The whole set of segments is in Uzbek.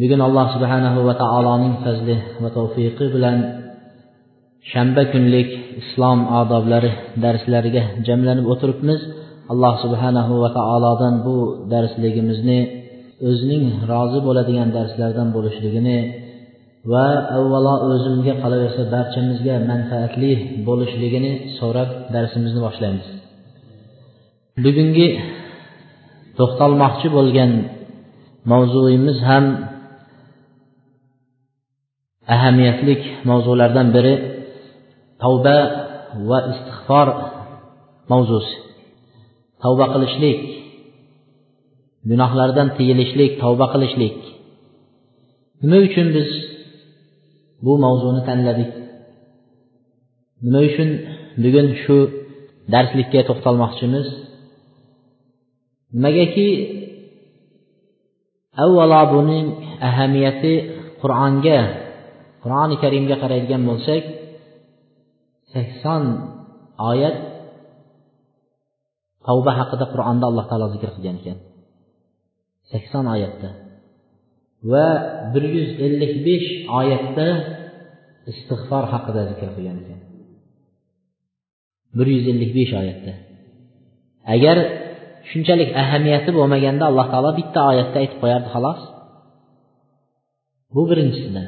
Bugun alloh subhanahu va taoloning fazli va tavfiqi bilan shanba kunlik islom odoblari darslariga jamlanib o'tiribmiz. Alloh subhanahu va taolodan bu darsligimizni o'zining rozi bo'ladigan darslardan bo'lishligini va avvalo o'zimga qolaversa barchamizga manfaatli bo'lishligini so'rab darsimizni boshlaymiz. Bugungi to'xtalmoqchi bo'lgan mavzuyimiz ham ahamiyatli mavzulardan biri tavba va istig'for mavzusi. Tavba qilishlik gunohlardan tiyilishlik tavba qilishlik. Nima uchun biz bu mavzuni tanladik? Nima uchun bugun shu darslikka to'xtalmoqchimiz? Nimagaki avvalo buning ahamiyati qur'onga qur'oni karimga qaraydigan bo'lsak sakson oyat tavba haqida qur'onda alloh taolo zikr qilgan ekan. Sakson oyatda. Va bir yuz ellik besh oyatda istig'for haqida zikr qilgan ekan. bir yuz ellik besh oyatda. Agar shunchalik ahamiyati bo'lmaganda alloh taolo bitta oyatda aytib qo'yardi xolos. Bu birinchisidan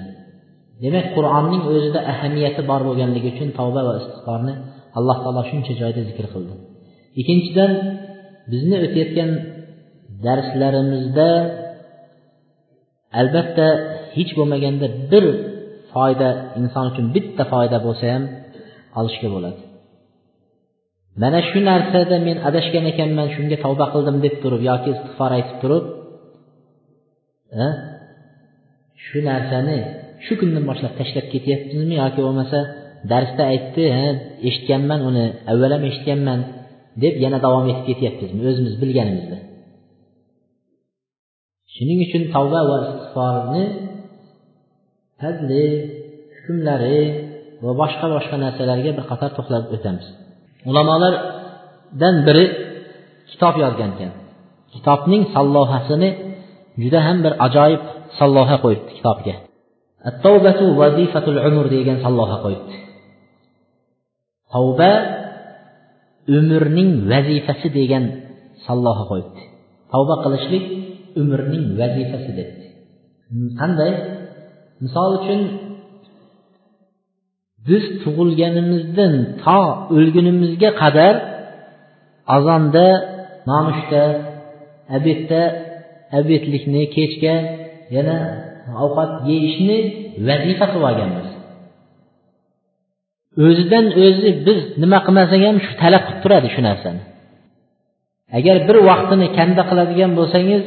demak qur'onning o'zida ahamiyati bor bo'lganligi uchun tavba va istig'forni alloh taolo shuncha joyda zikr qildi. Ikkinchidan bizni o'tayotgan darslarimizda albatta hech bo'lmaganda bir foyda inson uchun bitta foyda bo'lsa ham olishga bo'ladi. Mana shu narsada men adashgan ekanman shunga tavba qildim deb turib yoki istig'for aytib turib shu narsani shu kundan boshlab tashlab ketyapmizmi yoki bo'lmasa darsda aytdi ha eshitganman uni avval ham eshitganman deb yana davom etib ketyapmizmi o'zimiz bilganimizda. Shuning uchun tavba va istig'forni fazli hukmlari va boshqa boshqa narsalarga bir qator to'xtalib o'tamiz. Ulamolardan biri kitob yozgan ekan. Kitobning sallohasini juda ham bir ajoyib salloha qo'yibdi kitobga. Tavbatu vazifatul umr degan salloha qo'yibdi. Tavba umrning vazifasi degan salloha qo'yibdi. Tavba qilishlik umrning vazifasi debdi. Qanday? Misol uchun biz tug'ilganimizdan to o'lgunimizga qadar azonda nonushta obedda obedlikni kechga yana ovqat yeyishni vazifa qilib olganmiz o'zidan o'zi biz nima qilmasak ham shu talab qilib turadi shu narsani. Agar bir vaqtini kanda qiladigan bo'lsangiz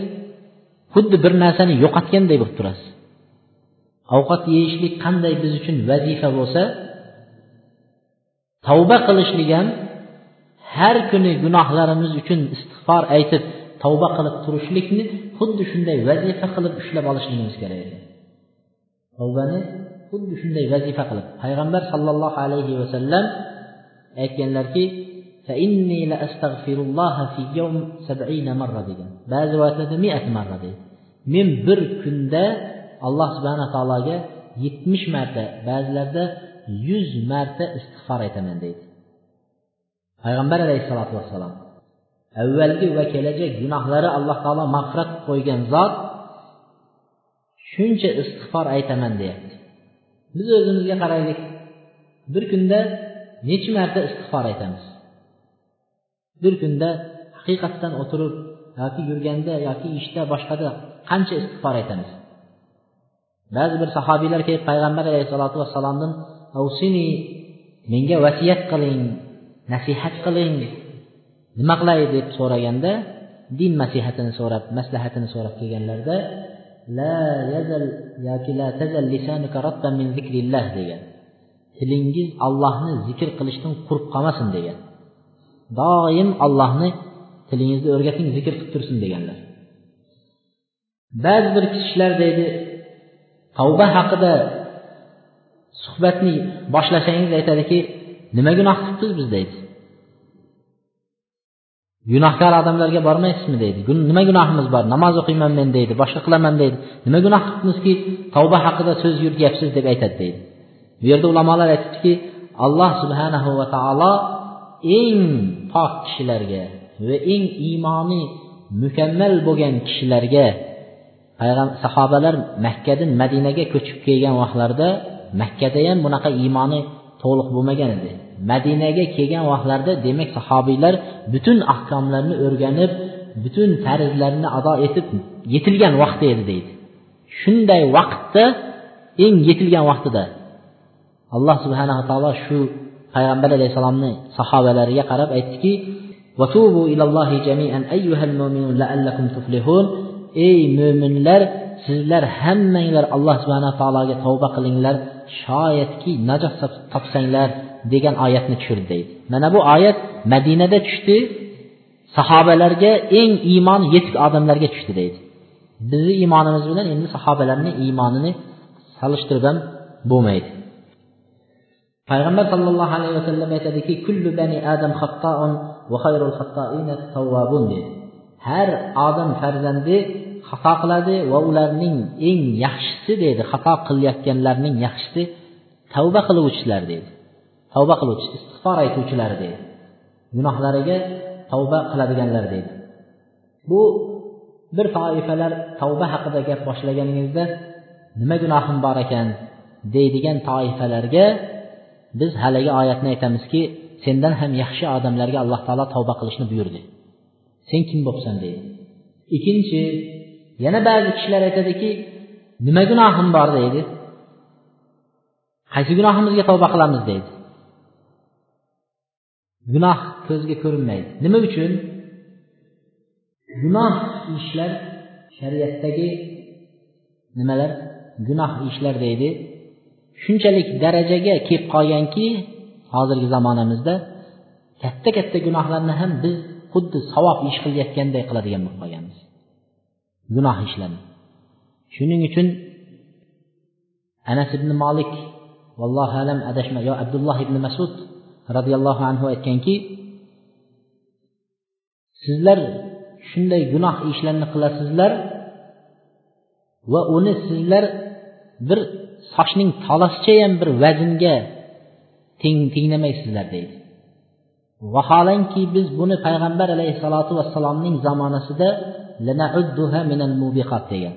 xuddi bir narsani yo'qotganday bo'lib turasiz. Ovqat yeyishlik qanday biz uchun vazifa bo'lsa tavba qilishlik ham har kuni gunohlarimiz uchun istig'for aytib tavba qilib turishlikni xuddi shunday vazifa qilib ushlab olishligimiz kerak edi. Tavbani xuddi shunday vazifa qilib payg'ambar sollallohu alayhi vasallam aytganlarki degan. Ba'zi rivoyatlarda miat marra deydi. Men bir kunda alloh subhana taologa yetmish marta ba'zilarda yuz marta istig'for aytaman deydi. Payg'ambar alayhissalotu vassalom avvalgi va kelajak gunohlari alloh taolo mag'firat qilib qo'ygan zot shuncha istig'for aytaman deyapti. Biz o'zimizga qaraylik bir kunda necha marta istig'for aytamiz? Bir kunda haqiqatdan o'tirib yoki yurganda yoki ishda boshqada qancha istig'for aytamiz? Ba'zi bir sahobiylar kelib payg'ambar alayhissalotu vassalomdan avsini menga vasiyat qiling nasihat qiling nima qilay deb so'raganda din nasihatini so'rab maslahatini so'rab kelganlarida la yazal yoki la tazal lisanuka ratban min zikrillah degan. Tilingiz allohni zikr qilishdan qurib qolmasin degan. Doim allohni tilingizni o'rgating zikr qilib tursin deganlar. Ba'zi bir kishilar deydi tavba haqida suhbatni boshlasangiz aytadiki nima gunoh qilibmiz biz? deydi. Gunohkor odamlarga bormaysizmi deydi. Nima gunohimiz bor? Namoz o'qiyman men deydi boshqa qilaman deydi. Nima gunoh qilibmizki tavba haqida so'z yurtyapsiz deb aytadi deydi. Bu yerda ulamolar aytibdiki alloh subhanahu va taolo eng pok kishilarga va eng iymoni mukammal bo'lgan kishilarga sahobalar makkadan madinaga ko'chib kelgan vaqtlarida makkada ham bunaqa iymoni to'liq bo'lmagan edi madinaga kelgan vaqtlarida demak sahobiylar butun ahkomlarni o'rganib butun farzlarni ado etib yetilgan vaqti edi deydi. Shunday vaqtda eng yetilgan vaqtida alloh subhanava taolo shu payg'ambar alayhissalomni sahobalariga qarab aytdiki ey mo'minlar sizlar hammanglar alloh subhana taologa tavba qilinglar. Shoyatki najot topsanglar degan oyatni tushirdi deydi. Mana bu oyat madinada tushdi sahobalarga eng iymon yetuk odamlarga tushdi deydi. Bizni iymonimiz bilan endi sahobalarni iymonini solishtirib ham bo'lmaydi. Payg'ambar sollallohu alayhi vasallam aytadiki kullu bani adam xattoun va xayrul xattoina tawwabun dedi har odam farzandi xato qiladi va ularning eng yaxshisi deydi xato qilayotganlarning yaxshisi tavba qiluvchilar deydi tavba qiluvchi istig'for aytuvchilar deydi gunohlariga tavba qiladiganlar deydi bu bir toifalar tavba haqida gap boshlaganingizda nima gunohim bor ekan deydigan toifalarga biz haligi oyatni aytamizki sendan ham yaxshi odamlarga alloh taolo tavba qilishni buyurdi. Sen kim bo'libsan deydi ikkinchi yana ba'zi kishilar aytadiki nima gunohim bor? deydi. Qaysi gunohimizga tavba qilamiz? deydi. Gunoh ko'zga ko'rinmaydi. Nima uchun? Gunoh ishlar shariatdagi nimalar? Gunoh ishlar deydi. Shunchalik darajaga kelib qolganki hozirgi zamonamizda katta katta gunohlarni ham biz xuddi savob ish qilayotganday qiladigan bo'lib qolganmiz. Gunoh ishladi shuning uchun anas ibn molik vallohu alam adashma yo abdulloh ibn masud roziyallohu anhu aytganki sizlar shunday gunoh ishlarni qilasizlar va uni sizlar bir sochning tolasichayam bir vaznga teng tenglamaysizlar deydi. Vaholanki biz buni payg'ambar alayhissalotu vassalomning zamonasida degan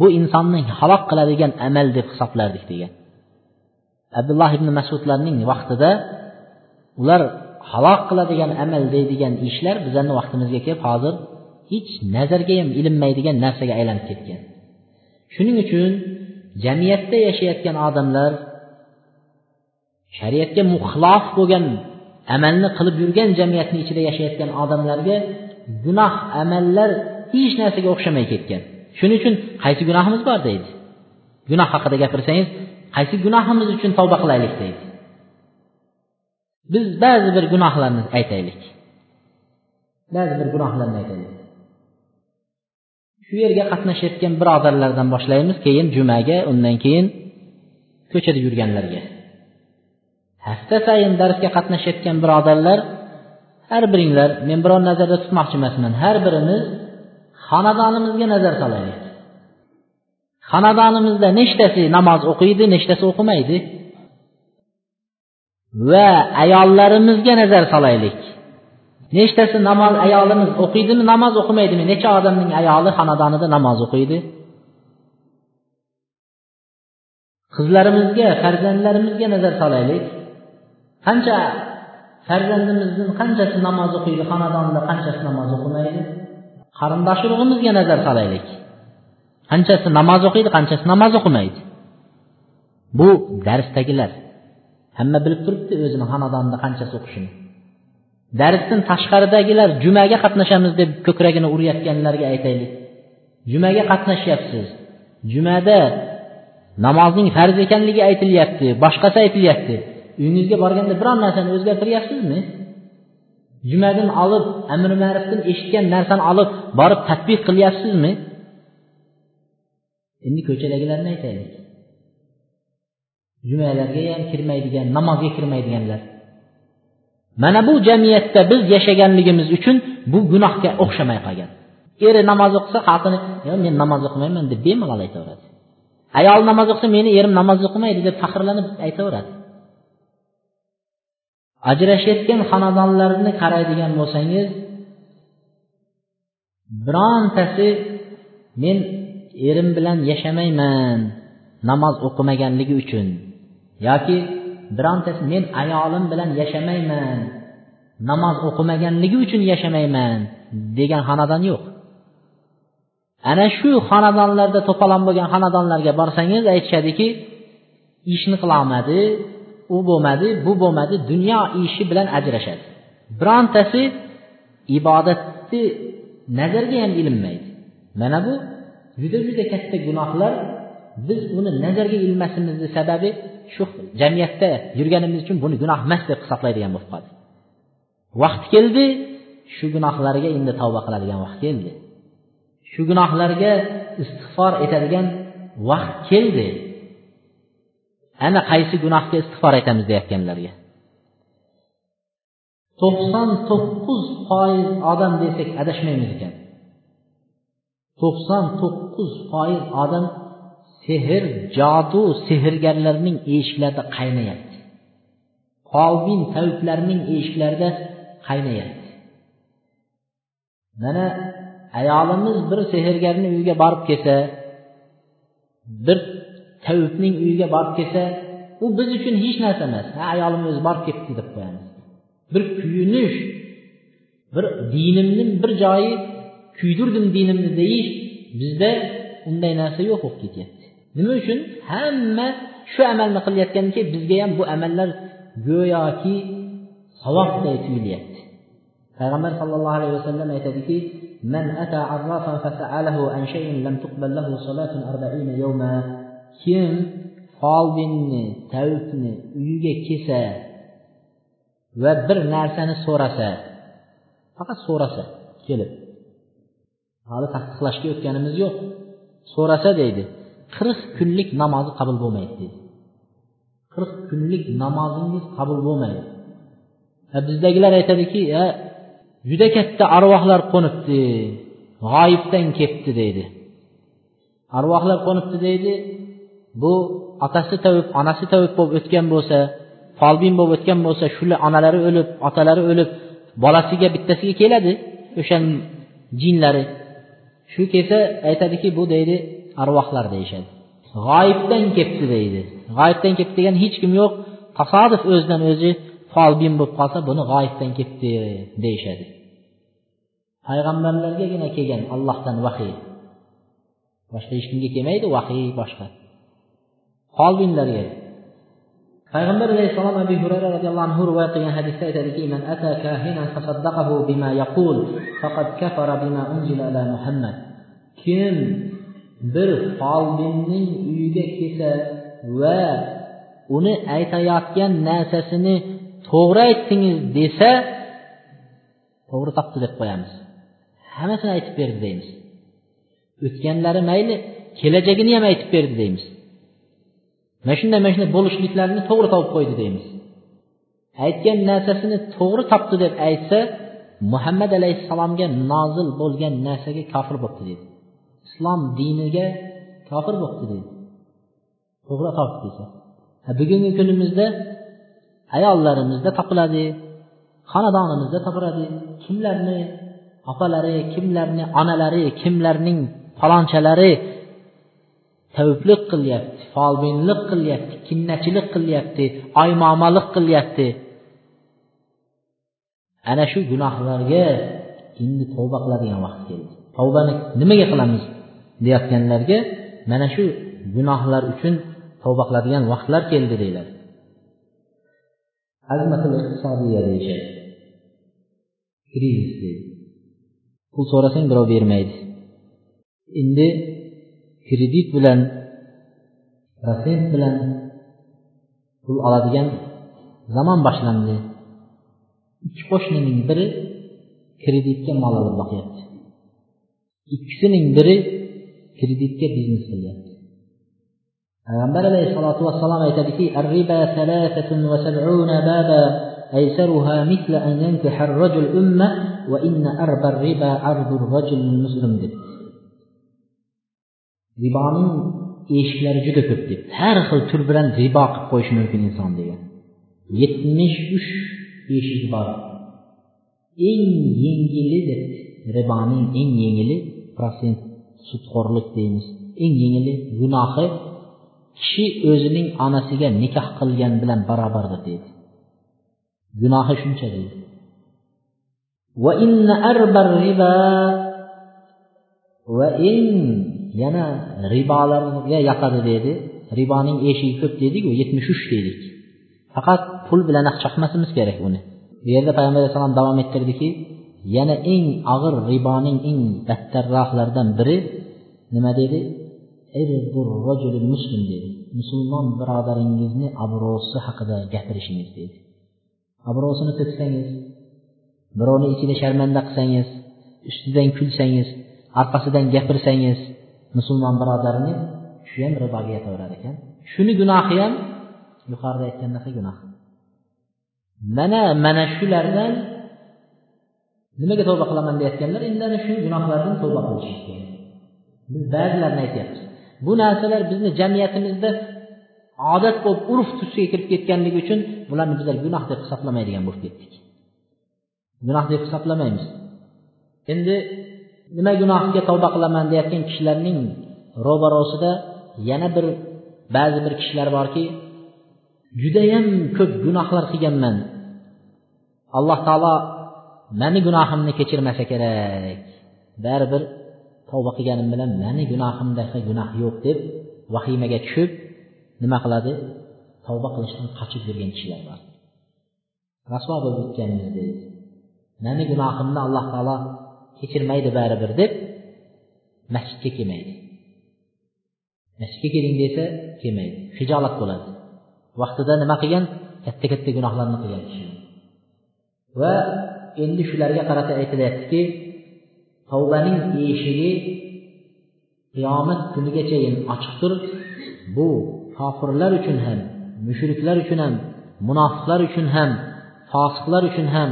bu insonni halok qiladigan amal deb hisoblardik degan abdulloh ibn masudlarning vaqtida ular halok qiladigan amal deydigan ishlar bizlarni vaqtimizga kelib hozir hech nazarga ham ilinmaydigan narsaga aylanib ketgan. Shuning uchun jamiyatda yashayotgan odamlar shariatga muxilof bo'lgan amalni qilib yurgan jamiyatni ichida yashayotgan odamlarga gunoh amallar hech narsaga o'xshamay ketgan. Shuning uchun qaysi gunohimiz bor deydi. Gunoh haqida gapirsangiz qaysi gunohimiz uchun tavba qilaylik deydi. Biz ba'zi bir gunohlarni aytaylik. Ba'zi bir gunohlarni aytaylik. Shu yerga qatnashayotgan birodarlardan boshlaymiz keyin jumaga undan keyin ko'chada yurganlarga. Hafta sayin darsga qatnashayotgan birodarlar har biringlar men biror nazarda tutmoqchi emasman har birimiz xonadonimizga nazar solaylik. Xonadonimizda nechtasi namoz o'qiydi nechtasi o'qimaydi. Va ayollarimizga nazar solaylik. Nechtasi namoz ayolimiz o'qiydimi namoz o'qimaydimi necha odamning ayoli xonadonida namoz o'qiydi? Qizlarimizga farzandlarimizga nazar solaylik. Qancha farzandimizdan qanchasi namoz o'qiydi xonadonida qanchasi namoz o'qimaydi qarindosh urug'imizga nazar solaylik qanchasi namoz o'qiydi qanchasi namoz o'qimaydi. Bu darsdagilar. Hamma bilib turibdi o'zini xonadonida qanchasi o'qishini. Darsdan tashqaridagilar jumaga qatnashamiz deb ko'kragini urayotganlarga aytaylik. Jumaga qatnashyapsiz. Jumada namozning farz ekanligi aytilyapti boshqasi aytilyapti. Uyingizga borganda biron narsani o'zgartiryapsizmi? Jumadan olib amri ma'rufdan eshitgan narsani olib borib tadbiq qilyapsizmi? Endi ko'chadagilarni aytaylik. Jumalarga ham kirmaydigan namozga kirmaydiganlar. Mana bu jamiyatda biz yashaganligimiz uchun bu gunohga o'xshamay qolgan. Eri namoz o'qisa xalqini men namoz o'qimayman deb bemalol aytaveradi. Ayol namoz o'qisa meni erim namoz o'qimaydi deb faxrlanib aytaveradi. Ajrashayotgan xonadonlarni qaraydigan bo'lsangiz birontasi men erim bilan yashamayman namoz o'qimaganligi uchun yoki birontasi men ayolim bilan yashamayman namoz o'qimaganligi uchun yashamayman degan xonadon yo'q. Ana shu xonadonlarda to'polon bo'lgan xonadonlarga borsangiz aytishadiki ishni qilolmadi u bo'lmadi bu bo'lmadi dunyo ishi bilan ajrashadi. Birontasi ibodatni nazarga ham ilinmaydi. Mana bu juda juda katta gunohlar. Biz uni nazarga ilmasimizni sababi shu jamiyatda yurganimiz uchun buni gunoh emas deb hisoblaydigan bo'lib qoldik vaqt keldi shu gunohlarga endi tavba qiladigan vaqt keldi. Shu gunohlarga istig'for etadigan vaqt keldi. Ana qaysi gunohga istig'for aytamiz deyotganlarga. To'qson to'qqiz foiz odam desak adashmaymiz ekan. To'qson to'qqiz foiz odam sehr jodu sehrgarlarning eshiklarida qaynayapti. Folbin tavuklarning eshiklarida qaynayapti. Mana ayolimiz bir sehrgarni uyiga borib kelsa bir tavukning uyiga borib kelsa u biz uchun hech narsa emas ha ayolim o'zi borib kelibdi deb qo'yamiz bir kuyinish bir dinimni bir joyi kuydirdim dinimni deyish bizda unday narsa yo'q bo'lib ketyapti nima uchun hamma shu amalni qilayotgandan keyin bizga ham bu amallar go'yoki savobday tuyulyapti payg'ambar sallallohu alayhi vasallam aytadiki من أتى عرافا فسأله عن شيء لم تقبل له صلاة أربعين يوما kim folbinni tavukni uyiga kelsa va bir narsani so'rasa faqat so'rasa kelib. Hali tasdiqlashga o'tganimiz yo'q. So'rasa deydi qirq kunlik namozi qabul bo'lmaydi deydi. Qirq kunlik namozingiz qabul bo'lmaydi. E, bizdagilar aytadiki e, juda katta arvohlar qo'nibdi g'oyibdan kelibdi deydi. Arvohlar qo'nibdi deydi bu otasi tavib onasi tavib bo'lib o'tgan bo'lsa folbin bo'lib o'tgan bo'lsa shular onalari o'lib otalari o'lib bolasiga bittasiga keladi o'sha jinlari. Shu kelsa aytadiki bu deydi arvohlar deyishadi. G'oyibdan kelibdi deydi. G'oyibdan kelibdi degan hech kim yo'q. Tasodif o'zidan o'zi folbin bo'lib qolsa buni g'oyibdan kelibdi deyishadi. Payg'ambarlargagina kelgan allohdan vahiy. Boshqa hech kimga kelmaydi vahiy boshqa. Folbinlarga payg'ambar alayhissalom abu hurayra roziyallohu anhu rivoyat qilgan hadisda aytadiki man ata kahinan fasaddaqahu bima yaqul faqad kafara bima unzila ala muhammad. Kim bir folbinning uyiga kelsa va uni aytayotgan narsasini to'g'ri aytdingiz desa to'g'ri topdi deb qo'yamiz. Hammasini aytib berdi deymiz. O'tganlari mayli kelajagini ham aytib berdi deymiz. Mana shunday mana shunday bo'lishliklarini to'g'ri topib qo'ydi deymiz. Aytgan narsasini to'g'ri topdi deb aytsa muhammad alayhissalomga nozil bo'lgan narsaga kofir bo'libdi deydi. Islom diniga kofir bo'libdi deydi. To'g'ri topdi desa. Bugungi kunimizda ayollarimizda topiladi xonadonimizda topiladi. Kimlarni opalari kimlarni onalari kimlarning palonchalari taviblik qilyapti? Folbinlik qilyapti kinnachilik qilyapti oymomalik qilyapti. Ana shu gunohlarga endi tavba qiladigan vaqt keldi. Tavbani nimaga qilamiz deyotganlarga mana shu gunohlar uchun tavba qiladigan vaqtlar keldi deyiladi. Azmatul iqtisodiya deyishadi. Krizis deydi pul so'rasang birov bermaydi. Endi kredit bilan protsent bilan pul oladigan zamon boshlandi ikki qo'shnining biri kreditga mol olib boqyapti ikkisining biri kreditga biznes qilyapti payg'ambar alayhissalotu vassalom aytadiki أيسرها مثل أن ينكح الرجل أمة وإن أربى الربا عرض الرجل المسلم deb riboning eshiklari juda ko'p deb har xil tur bilan ribo qilib qo'yishi mumkin inson degan. Yetmish uch eshik bor eng yengili deb riboning eng yengili protsent sudxo'rlik deymiz. Eng yengili gunohi kishi o'zining onasiga nikoh qilgan bilan barobardir deydi. Gunohi shuncha deydi. Va eng yana ribolarga yoqadi dedi. Riboning eshigi ko'p dediku yetmish uch dedik. Faqat pul bilan chaqmasimiz kerak uni. Bu yerda payg'ambar alayhissalom davom ettirdiki yana eng og'ir riboning eng battarroqlaridan biri nima dedi? Muslim dedi. Musulmon birodaringizni obro'si haqida gapirishingiz dedi. Obro'sini to'ksangiz birovni ichida sharmanda qilsangiz ustidan kulsangiz orqasidan gapirsangiz musulmon birodarni shu ham riboga yotaverar ekan. Shuni gunohi ham yuqorida aytgandaqa gunoh? Mana mana shulardan nimaga tavba qilaman deyayotganlar endi ana shu gunohlardan tavba qilishimiz kerak. Biz ba'zilarini aytyapmiz. Bu narsalar bizni jamiyatimizda odat bo'lib urf tusiga kirib ketganligi uchun bularni bizlar gunoh deb hisoblamaydigan bo'lib ketdik. Gunoh deb hisoblamaymiz. Endi nima gunohga tavba qilaman deyotgan kishilarning ro'barosida yana bir ba'zi bir kishilar borki judayam ko'p gunohlar qilganman. Alloh taolo mani gunohimni kechirmasa kerak. Baribir tavba qilganim bilan mani gunohimdaqa gunoh yo'q deb vahimaga tushib nima qiladi? Tavba qilishdan qochib yurgan kishilar bor. Rasvo bo'lib o'tganmiz deydi mani gunohimni alloh taolo kechirmaydi baribir deb masjidga kelmaydi. Masjidga keling desa kelmaydi. Hijolat bo'ladi. Vaqtida nima qilgan? Katta katta gunohlarni qilgan kishi. Va endi shularga qarata aytilyaptiki tavbaning eshigi qiyomat kunigachayin ochiqdir. Bu kofirlar uchun ham mushriklar uchun ham munofiqlar uchun ham fosiqlar uchun ham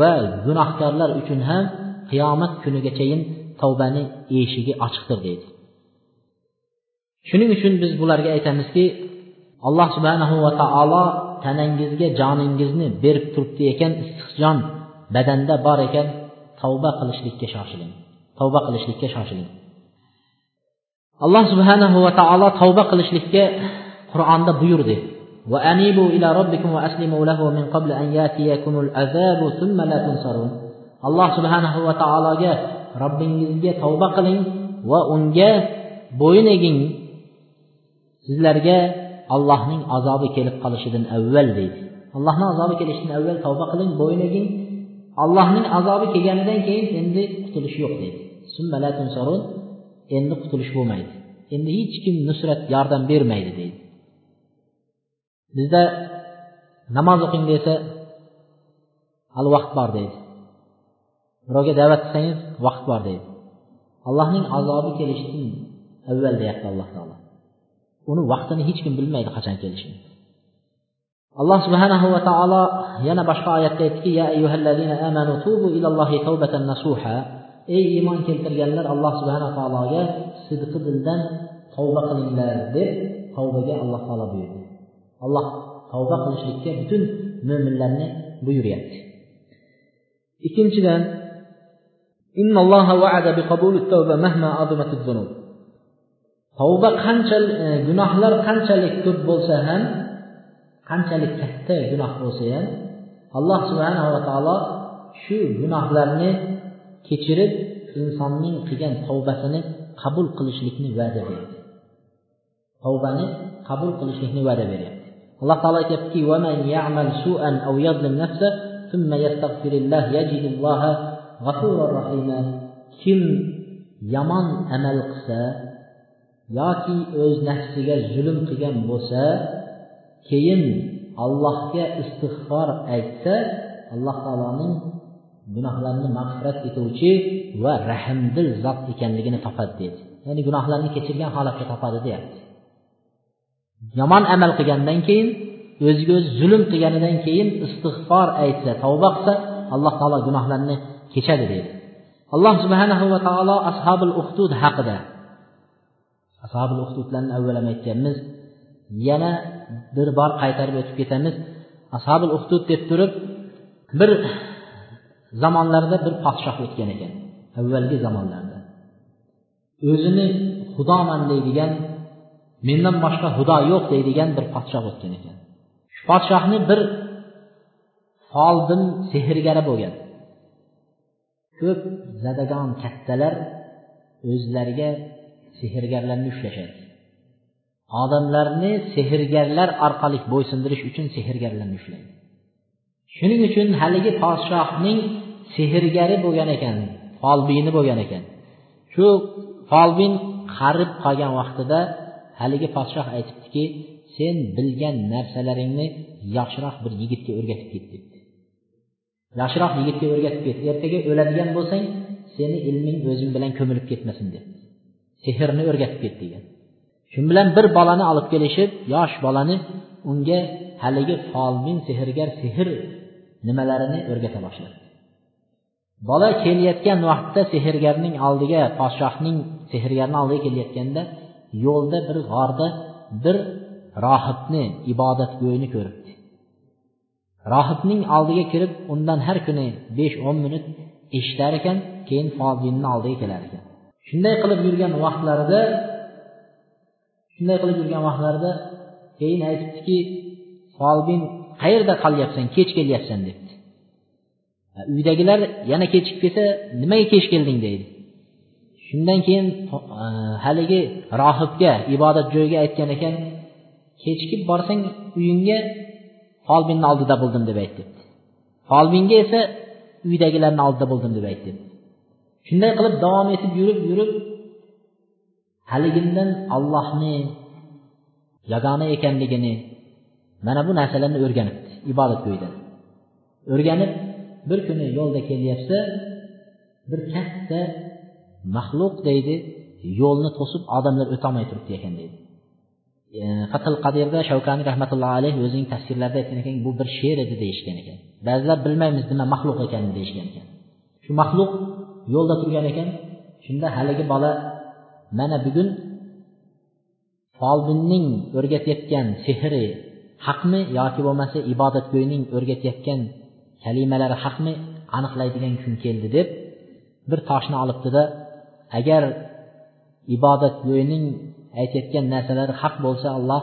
va gunohkorlar uchun ham qiyomat kunigachayin tavbani eshigi ochiqdir deydi shuning uchun biz bularga aytamizki alloh subhanahu va taolo tanangizga joningizni berib turibdi ekan issiqjon badanda bor ekan tavba qilishlikka shoshiling tavba qilishlikka shoshiling alloh subhanahu va taolo tavba qilishlikka qur'onda buyurdi وأنيبوا إلى ربكم وأسلموا له من قبل أن يأتيكم العذاب ثم لا تنصرون Alloh subhanahu va taologa robbingizga tavba qiling va unga bo'yin eging. Sizlarga allohning azobi kelib qolishidan avval deydi. Allohni azobi kelishidan avval tavba qiling bo'yin eging. Allohning azobi kelganidan keyin endi qutulish yo'q deydi. Endi qutulish bo'lmaydi. Endi hech kim nusrat yordam bermaydi deydi. Bizda namoz o'qing desa hali vaqt bor deydi. Birovga da'vat qilsangiz vaqt bor deydi. Allohning azobi kelishidan avval deyapti alloh taolo. Uni vaqtini hech kim bilmaydi qachon kelishini. Alloh subhanahu va taolo yana boshqa oyatda aytdiki ya ayyuhallazina amanu tubu ilallohi tawbatan nasuha. Ey iymon keltirganlar alloh subhana taologa sidqi dildan tavba qilinglar deb tavbaga alloh taolo buyurdi. Alloh tavba qilishlikka butun mo'minlarni buyuryapti. Ikkinchidan tavba qanchalik e, gunohlar qanchalik ko'p bo'lsa ham qanchalik katta gunoh bo'lsa ham alloh subhanava taolo shu gunohlarni kechirib insonning qilgan tavbasini qabul qilishlikni va'da berdi. Tavbani qabul qilishlikni va'da beryapti. Alloh taolo aytyaptiki kim yomon amal qilsa yoki o'z nafsiga zulm qilgan bo'lsa keyin allohga istig'for aytsa alloh taoloning gunohlarni mag'firat etuvchi va rahmdil zot ekanligini topadi deydi. Ya'ni gunohlarni kechirgan holatda topadi deyapti. Yomon amal qilgandan keyin o'ziga o'zi zulm qilganidan keyin istig'for aytsa tavba qilsa alloh taolo gunohlarni kechadi deydi. Alloh subhanahu va taolo ashobil uhdud haqida. Ashobil uhdudlarni avval ham aytganmiz yana bir bor qaytarib o'tib ketamiz. Ashobil uhdud deb turib bir zamonlarda bir podshoh o'tgan ekan avvalgi zamonlarda. O'zini xudoman deydigan mendan boshqa xudo yo'q deydigan bir podshoh o'tgan ekan. Shu podshohni bir folbin sehrgari bo'lgan. Ko'p zadagon kattalar o'zlariga sehrgarlarni ushlashadi. Odamlarni sehrgarlar orqali bo'ysundirish uchun sehrgarlarni ushlaydi. Shuning uchun haligi podshohning sehrgari bo'lgan ekan folbini bo'lgan ekan. Shu folbin qarib qolgan vaqtida haligi podshoh aytibdiki sen bilgan narsalaringni yaxshiroq bir yigitga o'rgatib ket debdi yaxshiroq yigitga o'rgatib ket ertaga o'ladigan bo'lsang seni ilming o'zing bilan ko'milib ketmasin deb. Sehrni o'rgatib ket degan. Shu bilan bir bolani olib kelishib yosh bolani unga haligi folbin sehrgar sehr nimalarini o'rgata boshladi. Bola kelayotgan vaqtda sehrgarning oldiga podshohning sehrgarni oldiga kelayotganda yo'lda bir g'orda bir rohibni ibodatgo'yni ko'ribdi. Rohibning oldiga kirib undan har kuni besh o'n minut eshitar ekan keyin folbinni oldiga kelar ekan. Shunday qilib yurgan vaqtlarida shunday qilib yurgan vaqtlarida keyin aytibdiki folbin qayerda qolyapsan kech kelyapsan debdi. Uydagilar yana kechikib kelsa nimaga kech kelding deydi. Shundan keyin haligi rohibga ibodat joyiga aytgan ekan kechikib borsang uyingga folbinni oldida bo'ldim deb aytdi folbinga esa uydagilarni oldida bo'ldim deb aytdi shunday qilib davom etib yurib yurib haligindan ollohni yagona ekanligini mana bu narsalarni o'rganibdi ibodat ibodatgo'yda o'rganib bir kuni yo'lda kelyapsa bir katta maxluq deydi yo'lni to'sib odamlar o'tolmay turibdi ekan deydi. E, fatil qadirda shavkani rahmatullohi alayhi o'zining tafsirlarida aytgan ekan bu bir she'r edi deyishgan ekan. Ba'zilar bilmaymiz nima maxluq ekanini deyishgan ekan. Shu maxluq yo'lda turgan ekan. Shunda haligi bola mana bugun folbinning o'rgatayotgan sehri haqmi yoki bo'lmasa ibodatgo'yning o'rgatayotgan kalimalari haqmi aniqlaydigan kun keldi deb bir toshni olibdida agar ibodatgo'yning aytayotgan narsalari haq bo'lsa alloh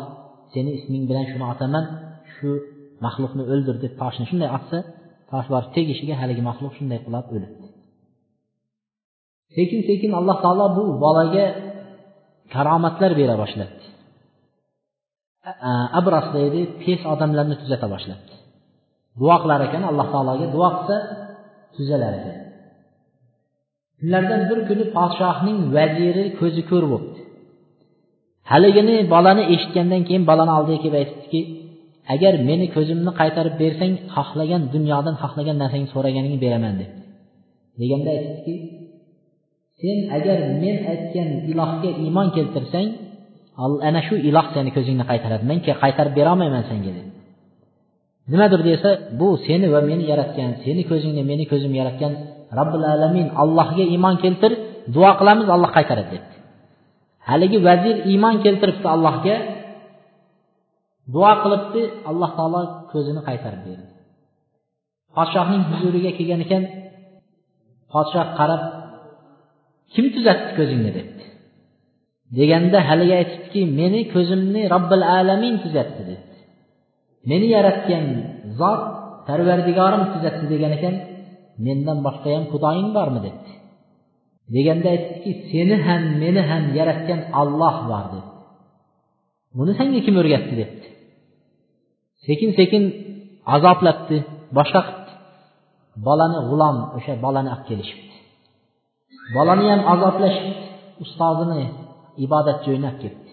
seni isming bilan shuni otaman shu maxluqni o'ldir deb toshni shunday otsa tosh borib tegishiga haligi maxluq shunday qulab o'libdi. Sekin sekin alloh taolo bu bolaga karomatlar bera boshladi abras deydi pes odamlarni tuzata boshladi duo qilar ekan alloh taologa duo qilsa tuzalar ekan. Kunlardan bir kuni podshohning vaziri ko'zi ko'r bo'libdi haligini bolani eshitgandan keyin bolani oldiga kelib aytibdiki agar meni ko'zimni qaytarib bersang xohlagan dunyodan xohlagan narsangni so'raganingni beraman deb deganda aytibdiki sen agar men aytgan ilohga iymon keltirsang ana shu iloh seni ko'zingni qaytaradi men qaytarib berolmayman senga dedi nimadir desa bu seni va meni yaratgan seni ko'zingni meni ko'zimni yaratgan robbil alamin allohga iymon keltir duo qilamiz alloh qaytaradi debdi. Haligi vazir iymon keltiribdi allohga. Duo qilibdi alloh taolo ko'zini qaytarib berdi. Podshohning huzuriga kelgan ekan podshoh qarab kim tuzatdi ko'zingni? debdi. Deganda haligi aytibdiki meni ko'zimni robbil alamin tuzatdi debdi. Meni yaratgan zot parvardigorim tuzatdi degan ekan mendan boshqa ham xudoying bormi? debdi. Deganda aytdiki seni ham meni ham yaratgan olloh bor deb buni senga kim o'rgatdi debdi. Sekin sekin azoblabdi boshqa qilibdi. Bolani g'ulom o'sha bolani olib kelishibdi. Bolani ham azoblashibdi ustozini ibodat joyini olib ketdi.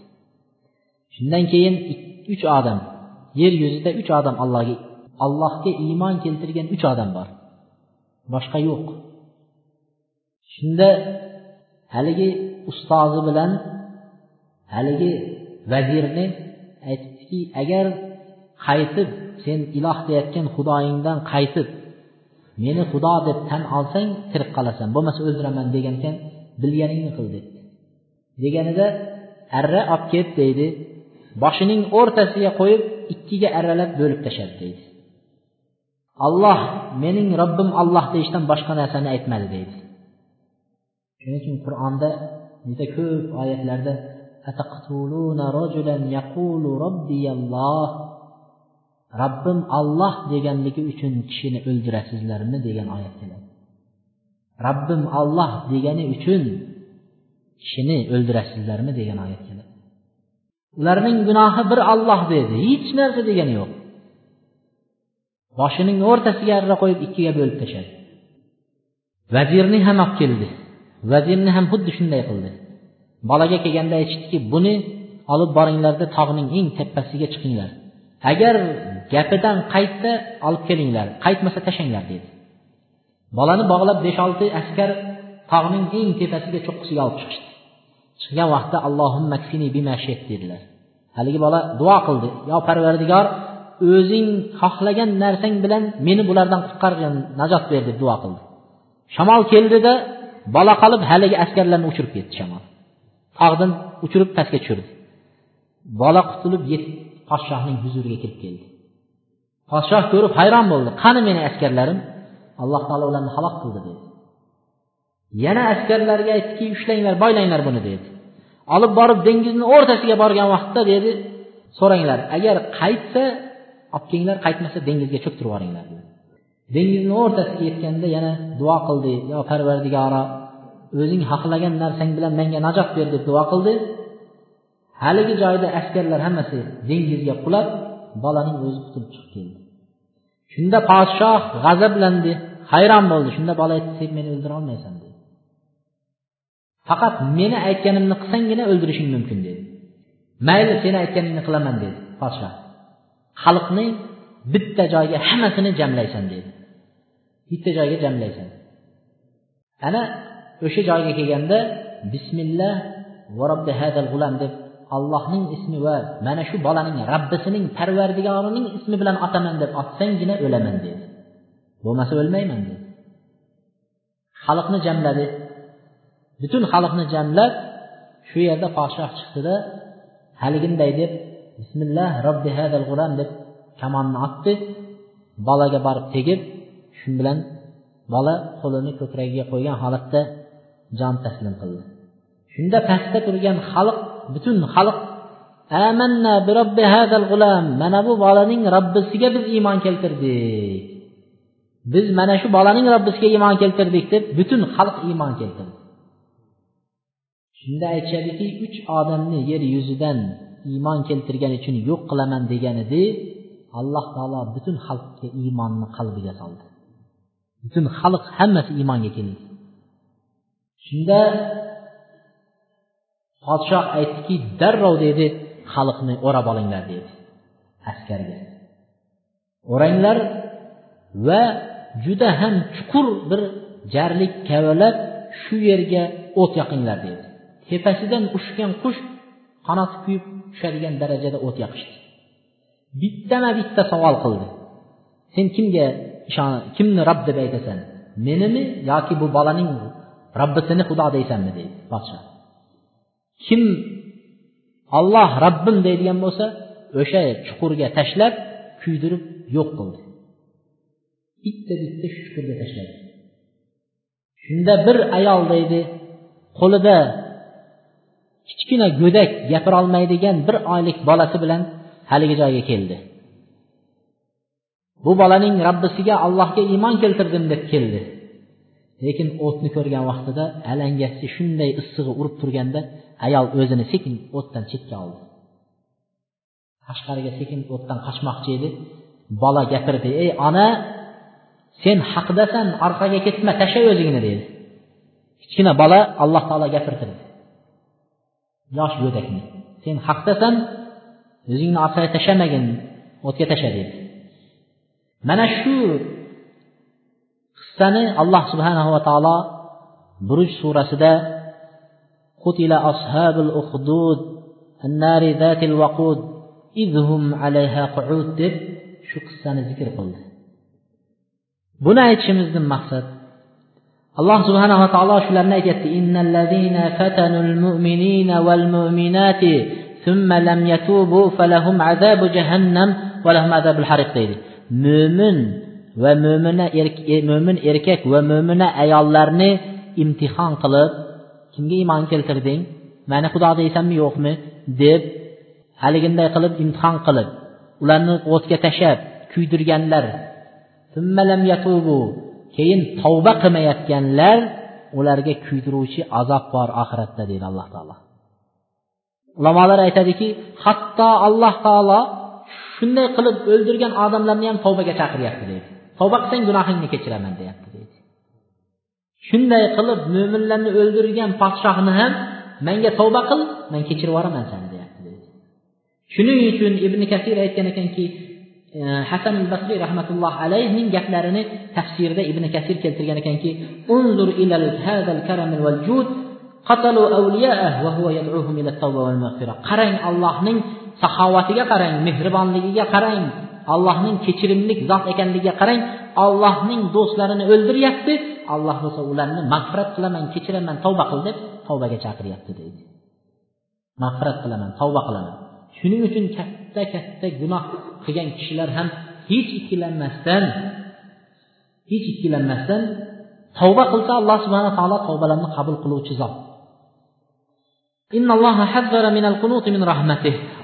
Shundan keyin uch odam yer yuzida uch odam allohga allohga iymon keltirgan uch odam bor. Boshqa yo'q. Shunda haligi ustozi bilan haligi vazirni aytibdiki agar qaytib sen iloh deyotgan xudoyingdan qaytib meni xudo deb tan olsang tirik qolasan bo'lmasa o'ldiraman degan ekan bilganingni qil debdi. Deganida arra olib ket deydi boshining o'rtasiga qo'yib ikkiga arralab bo'lib tashladi deydi. Alloh mening robbim olloh deyishdan boshqa narsani aytmadi deydi. Shuning uchun qur'onda juda ko'p oyatlarda robbim olloh deganligi uchun kishini o'ldirasizlarmi degan oyat keladi. Robbim olloh degani uchun kishini o'ldirasizlarmi degan oyat keladi. Ularning gunohi bir olloh dedi hech narsa degani yo'q. Boshining o'rtasiga arra qo'yib ikkiga bo'lib tashladi. Vazirni ham olib keldi. Vazirni ham xuddi shunday qildi. Bolaga kelganda aytishdiki buni olib boringlarda tog'ning eng tepasiga chiqinglar. Agar gapidan qaytsa olib kelinglar qaytmasa tashlanglar dedi. Bolani bog'lab besh olti askar tog'ning eng tepasiga cho'qqisiga olib chiqishdi. Chiqqan vaqtda allohimma dedilar. Haligi bola duo qildi. Yo parvardigor o'zing xohlagan narsang bilan meni bulardan qutqargin najot ber deb duo qildi. Shamol keldida bala qolib haligi askarlarni uchirib ketdi shamol. Tog'dan uchirib pastga tushirdi. Bola qutulib podshohning huzuriga kirib keldi. Podshoh ko'rib hayron bo'ldi. Qani meni askarlarim? Alloh taolo ularni halok qildi dedi. Yana askarlarga aytdiki ushlanglar boylanglar buni dedi. Olib borib dengizni o'rtasiga borgan vaqtda dedi so'ranglar agar qaytsa olib kelinglar qaytmasa dengizga cho'ktirib yuboringlar dengizni o'rtasiga yetganda yana duo qildi yo parvardigoro o'zing xohlagan narsang bilan menga najot ber deb duo qildi. Haligi joyda askarlar hammasi dengizga qulab bolaning o'zi qutulib chiqib keldi. Shunda podshoh g'azablandi hayron bo'ldi. Shunda bola aytdi sen meni o'ldira olmaysan dedi. Faqat meni aytganimni qilsanggina o'ldirishing mumkin dedi. Mayli seni aytganingni qilaman dedi podshoh. Xalqni bitta joyga hammasini jamlaysan dedi. Bitta joyga jamlaysan ana o'sha joyga kelganda bismillah va robbi hadal g'ulam deb allohning ismi va mana shu bolaning rabbisining parvardigorining ismi bilan otaman deb otsanggina o'laman dedi. Bo'lmasa o'lmayman dedi. Xalqni jamladi. Butun xalqni jamlab shu yerda podshoh chiqdida haliginday deb bismillah robbi hadal g'ulam deb kamonni otdi. Bolaga borib tegib shu bilan bola qo'lini ko'kragiga qo'ygan holatda jon taslim qildi. Shunda pastda turgan xalq butun xalq amanna bi robbi hadal g'ulam mana bu bolaning robbisiga biz iymon keltirdik. Biz mana shu bolaning robbisiga iymon keltirdik deb butun xalq iymon keltirdi. Shunda aytishadiki uch odamni yer yuzidan iymon keltirgani uchun yo'q qilaman degan edi alloh taolo butun xalqga iymonni qalbiga soldi. Butun xalq hammasi iymonga keldi. Shunda podshoh aytdiki darrov dedi xalqni o'rab olinglar dedi askarga o'ranglar va juda ham chuqur bir jarlik kavalab shu yerga o't yoqinglar dedi. Tepasidan uchgan qush qanoti kuyib tushadigan darajada o't yoqishdi bittama bitta savol qildi. Sen kimga ishon kimni rob deb aytasan? Menimi yoki bu bolaning robbisini xudo deysanmi deydi podsho kim olloh robbim deydigan bo'lsa o'sha chuqurga tashlab kuydirib yo'q qildi. Bitta bitta shu chuqurga tashladi. Shunda bir ayol deydi qo'lida kichkina go'dak gapirolmaydigan bir oylik bolasi bilan haligi joyga keldi. Bu bolaning robbisiga allohga iymon keltirdim deb keldi. Lekin o'tni ko'rgan vaqtida alangasi shunday issig'i urib turganda ayol o'zini sekin o'tdan chetga oldi. Tashqariga sekin o'tdan qochmoqchi edi. Bola gapirdi ey ona sen haqdasan orqaga ketma tashla o'zingni dedi. Kichkina bola alloh taolo gapirtirdi. Yosh go'dakni sen haqdasan o'zingni orqaga tashlamagin o'tga tashla dedi. Mana shu qissani alloh subhanava taolo buruj surasida qutila ashabul uhdud annari zatil vaqud izhum alayha qu'ud deb shu qissani zikr qildi buni aytishimizdan maqsad alloh subhanava taolo shularni aytyapti innallazina fatanul mu'minina val mu'minati ثم لم يتوبوا فلهم عذاب جهنم ولهم عذاب الحريق deydi mo'min va mo'mina e, mo'min erkak va mo'mina ayollarni imtihon qilib kimga iymon keltirding? Mani xudo deysanmi yo'qmi? deb haliginday qilib imtihon qilib ularni o'tga tashlab kuydirganlar. Keyin tavba qilmayotganlar ularga kuydiruvchi azob bor oxiratda deydi alloh taolo. Ulamolar aytadiki hatto alloh taolo shunday qilib o'ldirgan odamlarni ham tavbaga chaqiryapti deydi. Tavba qilsang gunohingni kechiraman deyapti deydi. Shunday qilib mo'minlarni o'ldirgan podshohni ham menga tavba qil man kechirib yuboraman seni deyapti deydi. Shuning uchun ibn kasir aytgan ekanki e, hasan al basriy rahmatulloh alayhning gaplarini tafsirida ibn kasir keltirgan ekanki unzur ilal hadal karam val jud qatalu awliya'ah va huwa yad'uhum ila tawba wal maghfirah qarang allohning saxovatiga qarang mehribonligiga qarang allohning kechirimlik zot ekanligiga qarang allohning do'stlarini o'ldiryapti alloh bo'lsa ularni mag'firat qilaman kechiraman tavba qil deb tavbaga chaqiryapti deydi mag'firat qilaman tavba qilaman. Shuning uchun katta katta gunoh qilgan kishilar ham hech ikkilanmasdan hech ikkilanmasdan tavba qilsa alloh subhana taolo tavbalarni qabul qiluvchi zot.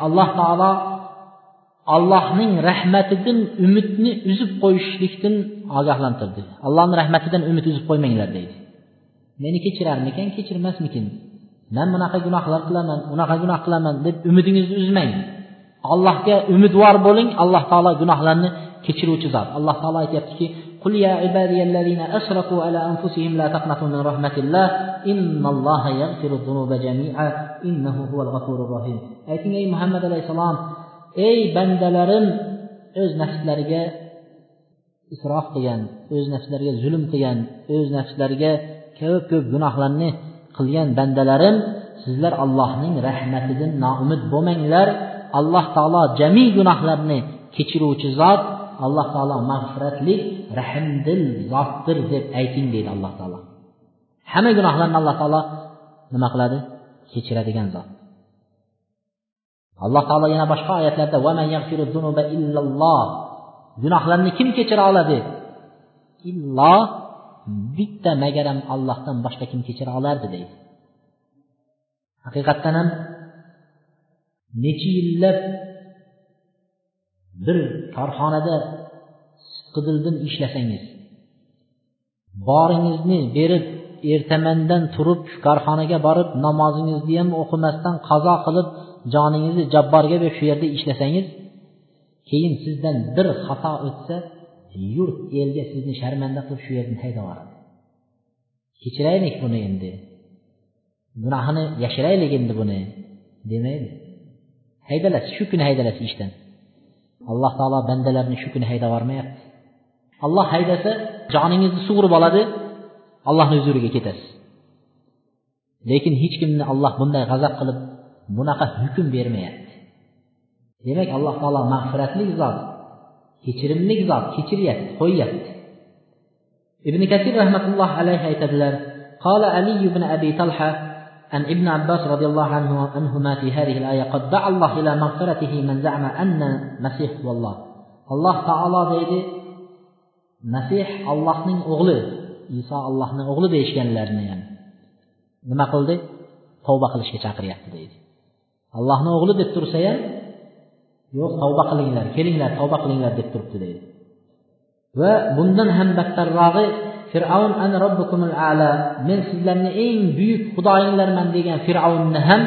Alloh taolo allohning rahmatidan umidni uzib qo'yishlikdan ogohlantirdi allohni rahmatidan umid uzib qo'ymanglar deydi meni kechirarmikin kechirmasmikin man bunaqa gunohlar qilaman unaqa gunoh qilaman deb umidingizni uzmang allohga umidvor bo'ling alloh taolo gunohlarni kechiruvchi zot alloh taolo aytyaptiki قل يا عبادي الذين أشركوا على أنفسهم لا تقنطوا من رحمة الله إن الله يغفر الذنوب جميعا إنه هو الغفور الرحيم ayting ey muhammad alayhissalom ey bandalarim o'z nafslariga isrof qilgan o'z nafslariga zulm qilgan o'z nafslariga ko'p ko'p gunohlarni qilgan bandalarim sizlar allohning rahmatidan noumid bo'lmanglar. Alloh taolo jami gunohlarni kechiruvchi zot alloh taolo mag'firatli rahmdil zotdir deb ayting deydi alloh taolo. Hamma gunohlarni alloh taolo nima qiladi? Kechiradigan zot. Alloh taolo yana boshqa oyatlarda gunohlarni kim kechira oladi? Illo bitta magaram allohdan boshqa kim kechira olardi deydi. Haqiqatdan ham necha yillab bir korxonada sidqidildan ishlasangiz boringizni berib ertamandan turib shu korxonaga borib namozingizni ham o'qimasdan qazo qilib joningizni jabborga berib shu yerda ishlasangiz keyin sizdan bir xato o'tsa yurt elga sizni sharmanda qilib shu yerdan haydab yuboradi kechiraylik buni endi. Gunohini yashiraylik endi buni demaydi. Haydalasiz shu kuni haydalasiz ishdan. Alloh taolo bandalarni shu kuni haydab yubormayapti alloh haydasa joningizni sug'urib oladi allohni huzuriga ketasiz. Lekin hech kimni alloh bunday g'azab qilib bunaqa hukm bermayapti demak alloh taolo mag'firatli zot kechirimli zot kechiryapti qo'yyapti ibn kasir rahmatulloh alayhi aytadilar قال علي بن أبي طلحة عن ابن عباس رضي الله عنه عنهما في هذه الآية قد دعا الله إلى مغفرته من زعم أن مسيح هو الله الله تعالى deydi masih allohning o'g'li iso allohning o'g'li deyishganlarni ham nima qildi tavba qilishga chaqiryapti deydi Allohni o'g'li deb tursa ham yo'q tavba qilinglar kelinglar tavba qilinglar deb turibdi deydi. Va bundan ham battarrog'i fir'avn ana robbukumul ala men sizlarni eng buyuk xudoyinglarman degan fir'avnni ham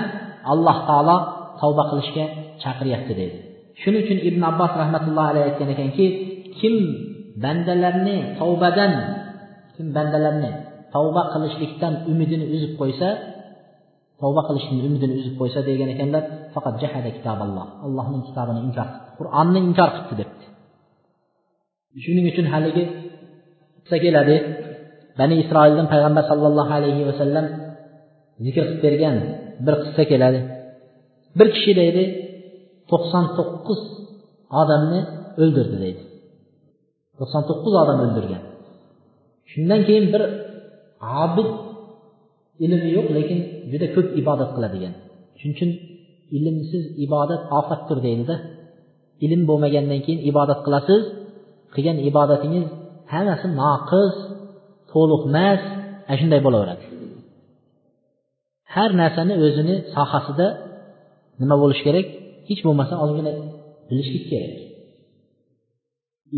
alloh taolo tavba qilishga chaqiryapti deydi. Shuning uchun ibn abbos rahmatullohi alayhi aytgan ekanki kim bandalarni tavbadan kim bandalarni tavba qilishlikdan umidini uzib qo'ysa tavba qilishni umidini uzib qo'ysa degan ekanlar faqat jahada kitoballoh. Allohning kitobini inkor qur'onni inkor qilibdi debdi. Shuning uchun haligi qissa keladi. Bani isroildan payg'ambar sollallohu alayhi vasallam zikr qilib bergan bir qissa keladi. Bir kishi deydi to'qson to'qqiz odamni o'ldirdi deydi. To'qson to'qqiz odam o'ldirgan. Shundan keyin bir obid ilmi yo'q lekin juda ko'p ibodat qiladigan. Shuning uchun ilmsiz ibodat ofatdir deydida. Ilm bo'lmagandan keyin ibodat qilasiz qilgan ibodatingiz hammasi noqis to'liqmas ana shunday bo'laveradi. Har narsani o'zini sohasida nima bo'lishi kerak? Hech bo'lmasa ozgina bilishlik kerak.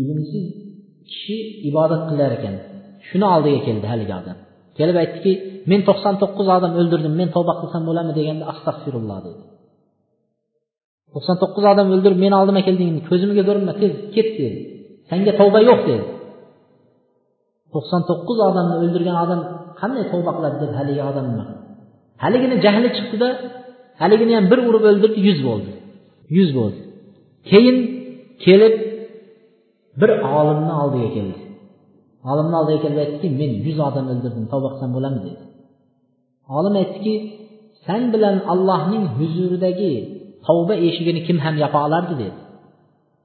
Ilmsiz kishi ibodat qilar ekan. Shuni oldiga keldi haligi odam. Kelib aytdiki men to'qson to'qqiz odam o'ldirdim men tavba qilsam bo'ladimi deganda astag'firulloh dedi. to'qson to'qqiz odam o'ldirib meni oldima kelding ko'zimga ko'rinma tez ket dedi. Sanga tavba yo'q dedi. to'qson to'qqiz odamni o'ldirgan odam qanday tavba qiladi deb haligi odam nima haligini jahli chiqdida haligini ham bir urib o'ldirdi yuz bo'ldi. Yuz bo'ldi. Keyin kelib bir olimni oldiga keldi. Olimni oldiga kelib aytdiki men yuz odam o'ldirdim tavba qilsam bo'ladimi dedi. Olim aytdiki san bilan allohning huzuridagi tavba eshigini kim ham yopa olardi? dedi.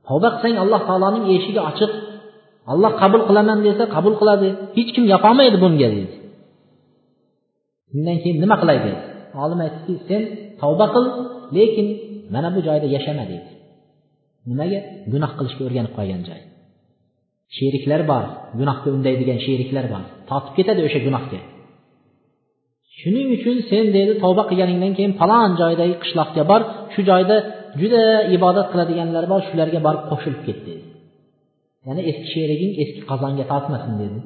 Tavba qilsang alloh taoloning eshigi ochiq. Alloh qabul qilaman desa qabul qiladi. Hech kim yopolmaydi bunga dedi. Undan keyin nima qilay dedi. Olim aytdiki sen tavba qil lekin mana bu joyda yashama dedi. Nimaga? Gunoh qilishga o'rganib qolgan joy. Sheriklar bor gunohga undaydigan sheriklar bor. Tortib ketadi o'sha gunohga. Shuning uchun sen deydi tavba qilganingdan keyin falon joydagi qishloqqa bor shu joyda juda ibodat qiladiganlar bor shularga borib qo'shilib ket dedi. Ya'ni eski sheriging eski qozonga tortmasin dedi.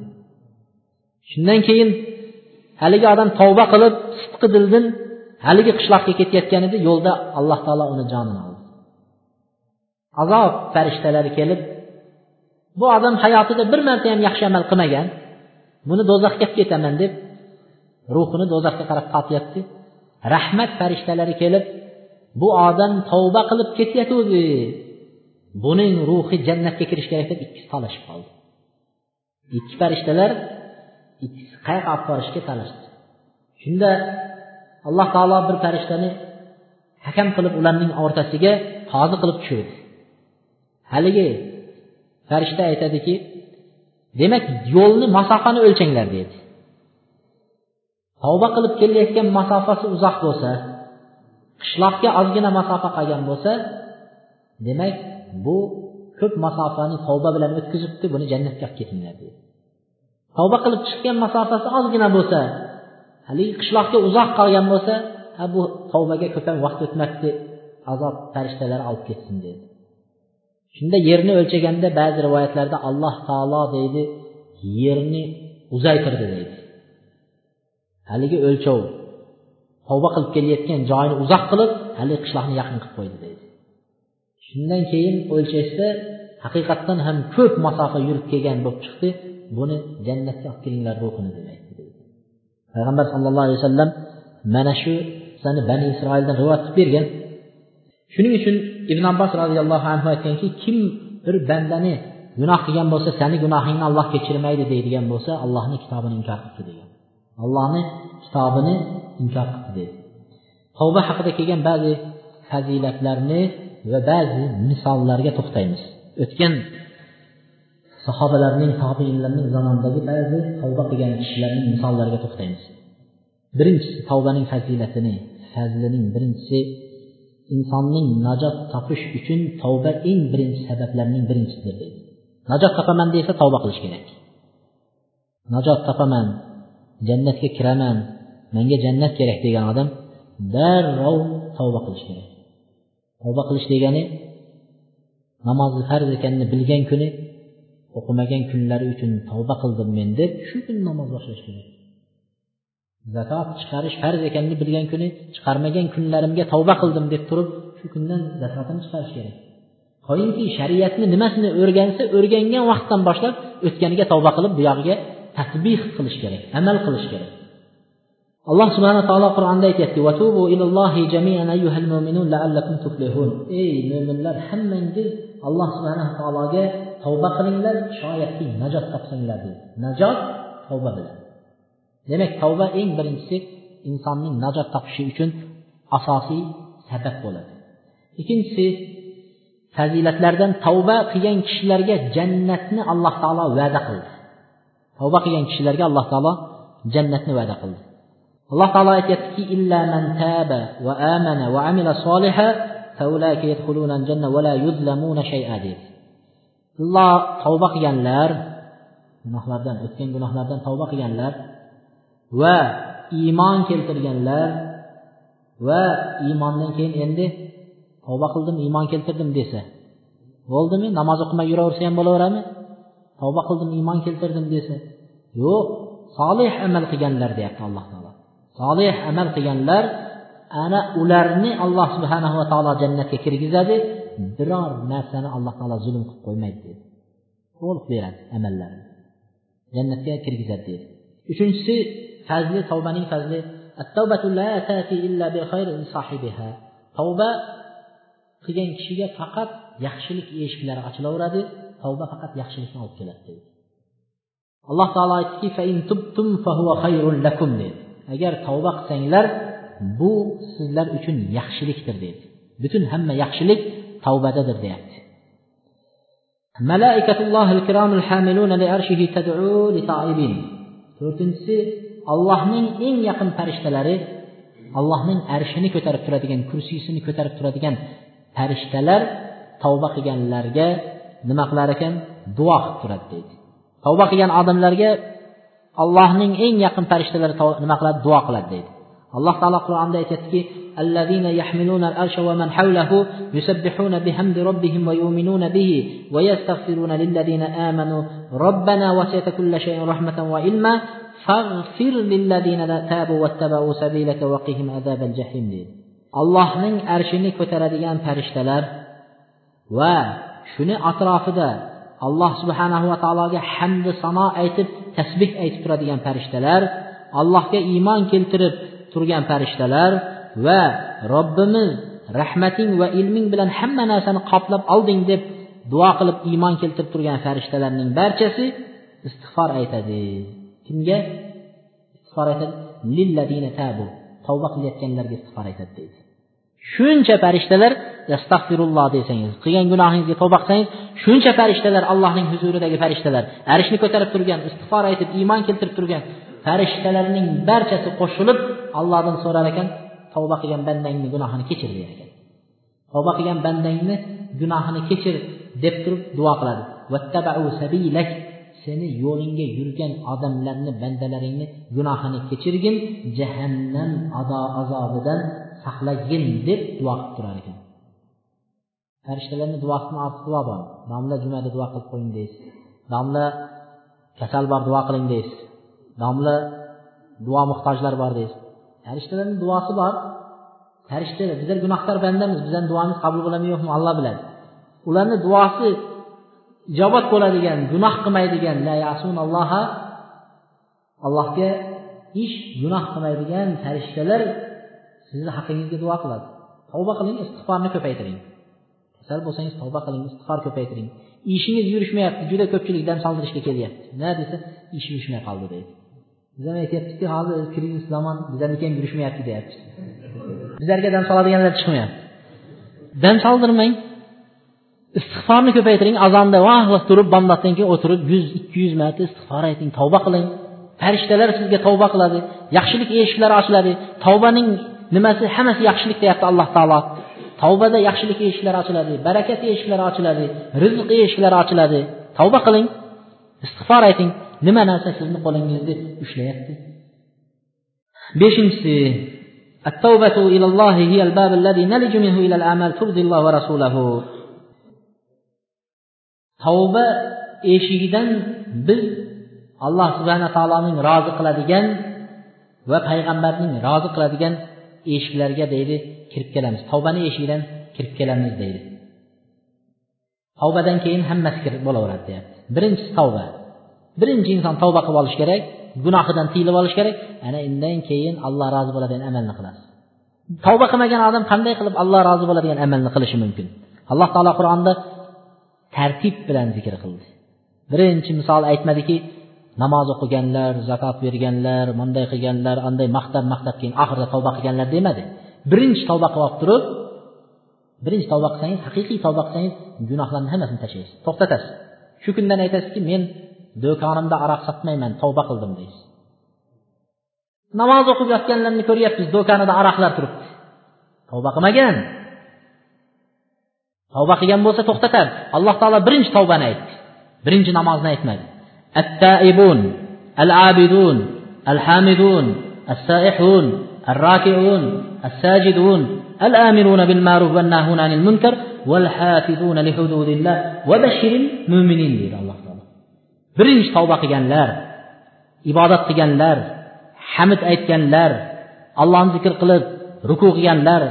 Shundan keyin haligi odam tavba qilib sidqi dildan haligi qishloqqa ketayotgan edi yo'lda alloh taolo uni jonini oldi. Azob farishtalari kelib bu odam hayotida bir marta ham yaxshi amal qilmagan buni do'zaxga olib ketaman deb ruhini do'zaxga qarab tortyapti rahmat farishtalari kelib bu odam tavba qilib ketayotgandi buning ruhi jannatga kirishi kerak deb ikkisi talashib qoldi. Ikki farishtalar ikkisi qayoqqa olib borishga talashdi. Shunda alloh taolo bir farishtani hakam qilib ularning o'rtasiga qozi qilib tushirdi. Haligi farishta aytadiki demak yo'lni masofani o'lchanglar dedi. Tavba qilib kelayotgan masofasi uzoq bo'lsa qishloqga ozgina masofa qolgan bo'lsa demak bu ko'p masofani tavba bilan o'tkazibdi buni jannatga olib ketinglar dedi. Tavba qilib chiqqan masofasi ozgina bo'lsa haligi qishloqga uzoq qolgan bo'lsa ha bu tavbaga ko'p ham vaqt o'tmabdi azob farishtalari olib ketsin dedi. Shunda yerni o'lchaganda ba'zi rivoyatlarda alloh taolo deydi yerni uzaytirdi deydi. Haligi o'lchov tavba qilib kelayotgan joyini uzoq qilib haligi qishloqni yaqin qilib qo'ydi deydi. Shundan keyin o'lchashsa haqiqatdan ham ko'p masofa yurib kelgan bo'lib chiqdi buni jannatga olib kelinglar ruhini demaydi payg'ambar sallallohu alayhi vasallam mana shu qissani bani isroildan rivoyat qilib bergan. Shuning uchun ibn abbos roziyallohu anhu aytganki kim bir bandani gunoh qilgan bo'lsa sani gunohingni alloh kechirmaydi deydigan bo'lsa allohni kitobini inkor qilibdi degan. Allohni kitobini inkor qildi. Dedi tavba haqida kelgan ba'zi fazilatlarni va ba'zi misollarga to'xtaymiz. O'tgan sahobalarning tobiinlarning zamonidagi ba'zi tavba qilgan kishilarning misollariga to'xtaymiz. Birinchisi tavbaning fazilatini fazlining birinchisi insonning najot topish uchun tavba eng birinchi sabablarning birinchisidir deydi najot topaman desa tavba qilish kerak. Najot topaman jannatga kiraman menga jannat kerak degan odam darrov tavba qilish kerak. Tavba qilish degani namozni farz ekanini bilgan kuni o'qimagan kunlari uchun tavba qildim men deb shu kuni namoz boshlash kerak. Zakot chiqarish farz ekanini bilgan kuni chiqarmagan kunlarimga tavba qildim deb turib shu kundan zakotini chiqarish kerak. Qo'yingki shariatni nimasini o'rgansa o'rgangan vaqtdan boshlab o'tganiga tavba qilib buyog'iga tatbiq qilish kerak amal qilish kerak alloh subhana taolo qur'onda aytyapti ey mo'minlar hammangiz alloh subhana taologa tavba qilinglar shoyatki najot topsanglar deydi najot tavba bilan demak tavba eng birinchisi insonning najot topishi uchun asosiy sabab bo'ladi ikkinchisi fazilatlardan tavba qilgan kishilarga jannatni alloh taolo va'da qildi tavba qilgan kishilarga alloh taolo jannatni va'da qildi. Alloh taolo aytyaptiki illa man taba va amana va amila soliha faulaika yadkhuluna janna va la yuzlamuna shay'a deydi. Illo tavba qilganlar gunohlardan o'tgan gunohlardan tavba qilganlar va iymon keltirganlar va iymondan keyin endi tavba qildim iymon keltirdim desa bo'ldimi? Namoz o'qimay yuraversa ham bo'laveradimi? Tavba qildim iymon keltirdim desa yo'q solih amal qilganlar deyapti alloh taolo. Solih amal qilganlar ana ularni alloh subhanahu va taolo jannatga kirgizadi biror narsani alloh taolo zulm qilib qo'ymaydi dedi. To'liq beradi amallarini jannatga kirgizadi dedi. Uchinchisi fazli tavbaning fazli. Tavba qilgan kishiga faqat yaxshilik eshiklari ochilaveradi tavba faqat yaxshilikni olib keladi deydi alloh taolo aytdiki dedi. Agar tavba qilsanglar bu sizlar uchun yaxshilikdir deydi butun hamma yaxshilik tavbadadir deyapti. To'rtinchisi allohning eng yaqin farishtalari allohning arshini ko'tarib turadigan kursisini ko'tarib turadigan farishtalar tavba qilganlarga nima qilar ekan duo qilib turadi deydi tavba qilgan odamlarga allohning eng yaqin farishtalari nima qiladi duo qiladi deydi alloh taolo qur'onda aytyaptiki الذين يحملون الأرش ومن حوله يسبحون بحمد ربهم ويؤمنون به ويستغفرون للذين آمنوا ربنا وسعت كل شيء رحمة وعلما فاغفر للذين تابوا واتبعوا سبيلك وقهم عذاب الجحيم deydi allohning arshini ko'taradigan farishtalar va shuni atrofida alloh subhanahu va taologa hamdu sano aytib tasbih aytib turadigan farishtalar allohga iymon keltirib turgan farishtalar va robbimiz rahmating va ilming bilan hamma narsani qoplab olding deb duo qilib iymon keltirib turgan farishtalarning barchasi istig'for aytadi. Kimga istig'for aytadi? Lilladina tabu tavba qilayotganlarga istig'for aytadi deydi. Shuncha farishtalar astag'firulloh desangiz qilgan gunohingizga tavba qilsangiz shuncha farishtalar allohning huzuridagi farishtalar. Arshni ko'tarib turgan istig'for aytib iymon keltirib turgan farishtalarning barchasi qo'shilib allohdan so'rar ekan tavba qilgan bandangni gunohini kechir der ekan. Tavba qilgan bandangni gunohini kechir deb turib duo qiladi. Seni yo'lingga yurgan odamlarni bandalaringni gunohini kechirgin jahannam azobidan saqlagin deb duo qilib turar ekan. Farishtalarni duosini ortiq duo bor domla jumada duo qilib qo'ying deysiz domla kasal bor duo qiling deysiz domla duo muhtojlar bor deysiz farishtalarni duosi bor. Farishtalar bizlar gunohkor bandamiz bizani duomiz qabul bo'ladimi yo'qmi alloh biladi. Ularni duosi ijobat bo'ladigan gunoh qilmaydigan allohga allohga ish gunoh qilmaydigan farishtalar sizni haqingizga duo qiladi. Tavba qiling istig'forni ko'paytiring. Kasal bo'lsangiz tavba qiling istig'for ko'paytiring. Ishingiz yurishmayapti juda ko'pchilik dam soldirishga kelyapti. Nima desa ish yurishmay qoldi deydi. Biz ham aytyapmizki hozir krizis zamon bizlarniki ham yurishmayapti deyapti. Bizlarga dam soladiganlar chiqmayapti. Dam soldirmang istig'forni ko'paytiring azonda vaqt turib bomdoddan keyin o'tirib yuz ikki yuz marta istig'for ayting tavba qiling. Farishtalar sizga tavba qiladi yaxshilik eshiklari ochiladi. Tavbaning nimasi hammasi yaxshilik deyapti alloh taolo. tavbada yaxshilik eshiklari ochiladi barakat eshiklari ochiladi rizq eshiklari ochiladi tavba qiling istig'for ayting nima narsa sizni qo'lingizni ushlayapti beshinchisi التوبة إلى الله هي الباب الذي نلج منه إلى الأعمال ترضي الله ورسوله tavba eshigidan biz alloh subhana taoloning rozi qiladigan va payg'ambarning rozi qiladigan eshiklarga deydi kirib kelamiz. Tavbani eshigidan kirib kelamiz deydi. Tavbadan keyin hammasi kirib bo'laveradi deyapti. Birinchisi tavba. Birinchi inson tavba qilib olishi kerak gunohidan tiyilib olish kerak. Ana undan keyin alloh rozi bo'ladigan amalni qilasiz. Tavba qilmagan odam qanday qilib alloh rozi bo'ladigan amalni qilishi mumkin? Alloh taolo qur'onda tartib bilan zikr qildi. Birinchi misol aytmadiki namoz o'qiganlar zakot berganlar bunday qilganlar anday maqtab maqtab keyin oxirida tavba qilganlar demadi. Birinchi tavba qilib olib turib birinchi tavba qilsangiz haqiqiy tavba qilsangiz gunohlarni hammasini tashlaysiz to'xtatasiz. Shu kundan aytasizki men do'konimda aroq sotmayman tavba qildim deysiz. Namoz o'qib yotganlarni ko'ryapmiz do'konida aroqlar turibdi tavba qilmagan tavba qilgan bo'lsa to'xtatadi alloh taolo birinchi tavbani aytdi. Birinchi namozni aytmadi. التائبون العابدون الحامدون السائحون الراكعون الساجدون الآمرون بالمعروف والناهون عن المنكر والحافظون لحدود الله وبشر المؤمنين إلى الله برنج توبة قيان لار إبادة قيان لار حمد أيت قيان لار الله ذكر قلب ركوع قيان لار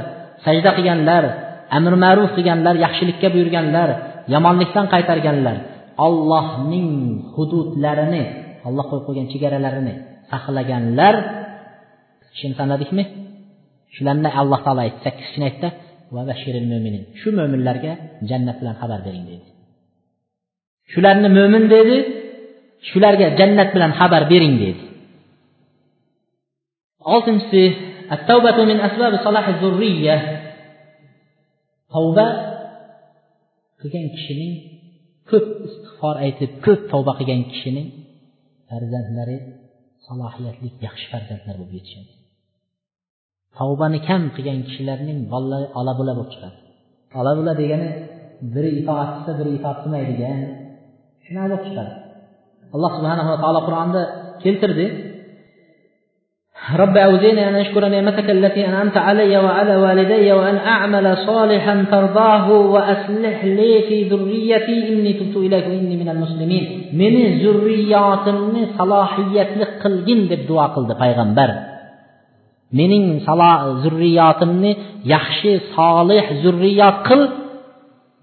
سجدة قيان لار أمر معروف قيان لار يحشلك كبير قيان لار يمان نحن قيتر قيان لار ollohning hududlarini olloh qo'yib qo'ygan chegaralarini saqlaganlar kishini tanladikmi? Shularni alloh taolo aytdi sakkiz kishini aytdi shu mo'minlarga jannat bilan xabar bering dedi. Shularni mo'min dedi shularga jannat bilan xabar bering dedi. Oltinchisi tavba qilgan kishining ko'p istig'for aytib ko'p tavba qilgan kishining farzandlari salohiyatli yaxshi farzandlar bo'lib yetishadi. Tavbani kam qilgan kishilarning bolalari ola bula bo'lib chiqadi. Ola bula degani biri itoat qilsa biri itoat qilmaydigan shunaqa bo'lib chiqadi. Alloh subhanava taolo qur'onda keltirdi. رب أوزعني أن أشكر نعمتك التي أنعمت علي وعلى والدي وأن أعمل صالحا ترضاه وأصلح لي في ذريتي إني تبت إليك وإني من المسلمين من ذرياتني صلاحيتli qilgin deb duo qildi payg'ambar mening zurriyotimni yaxshi solih zurriyot qil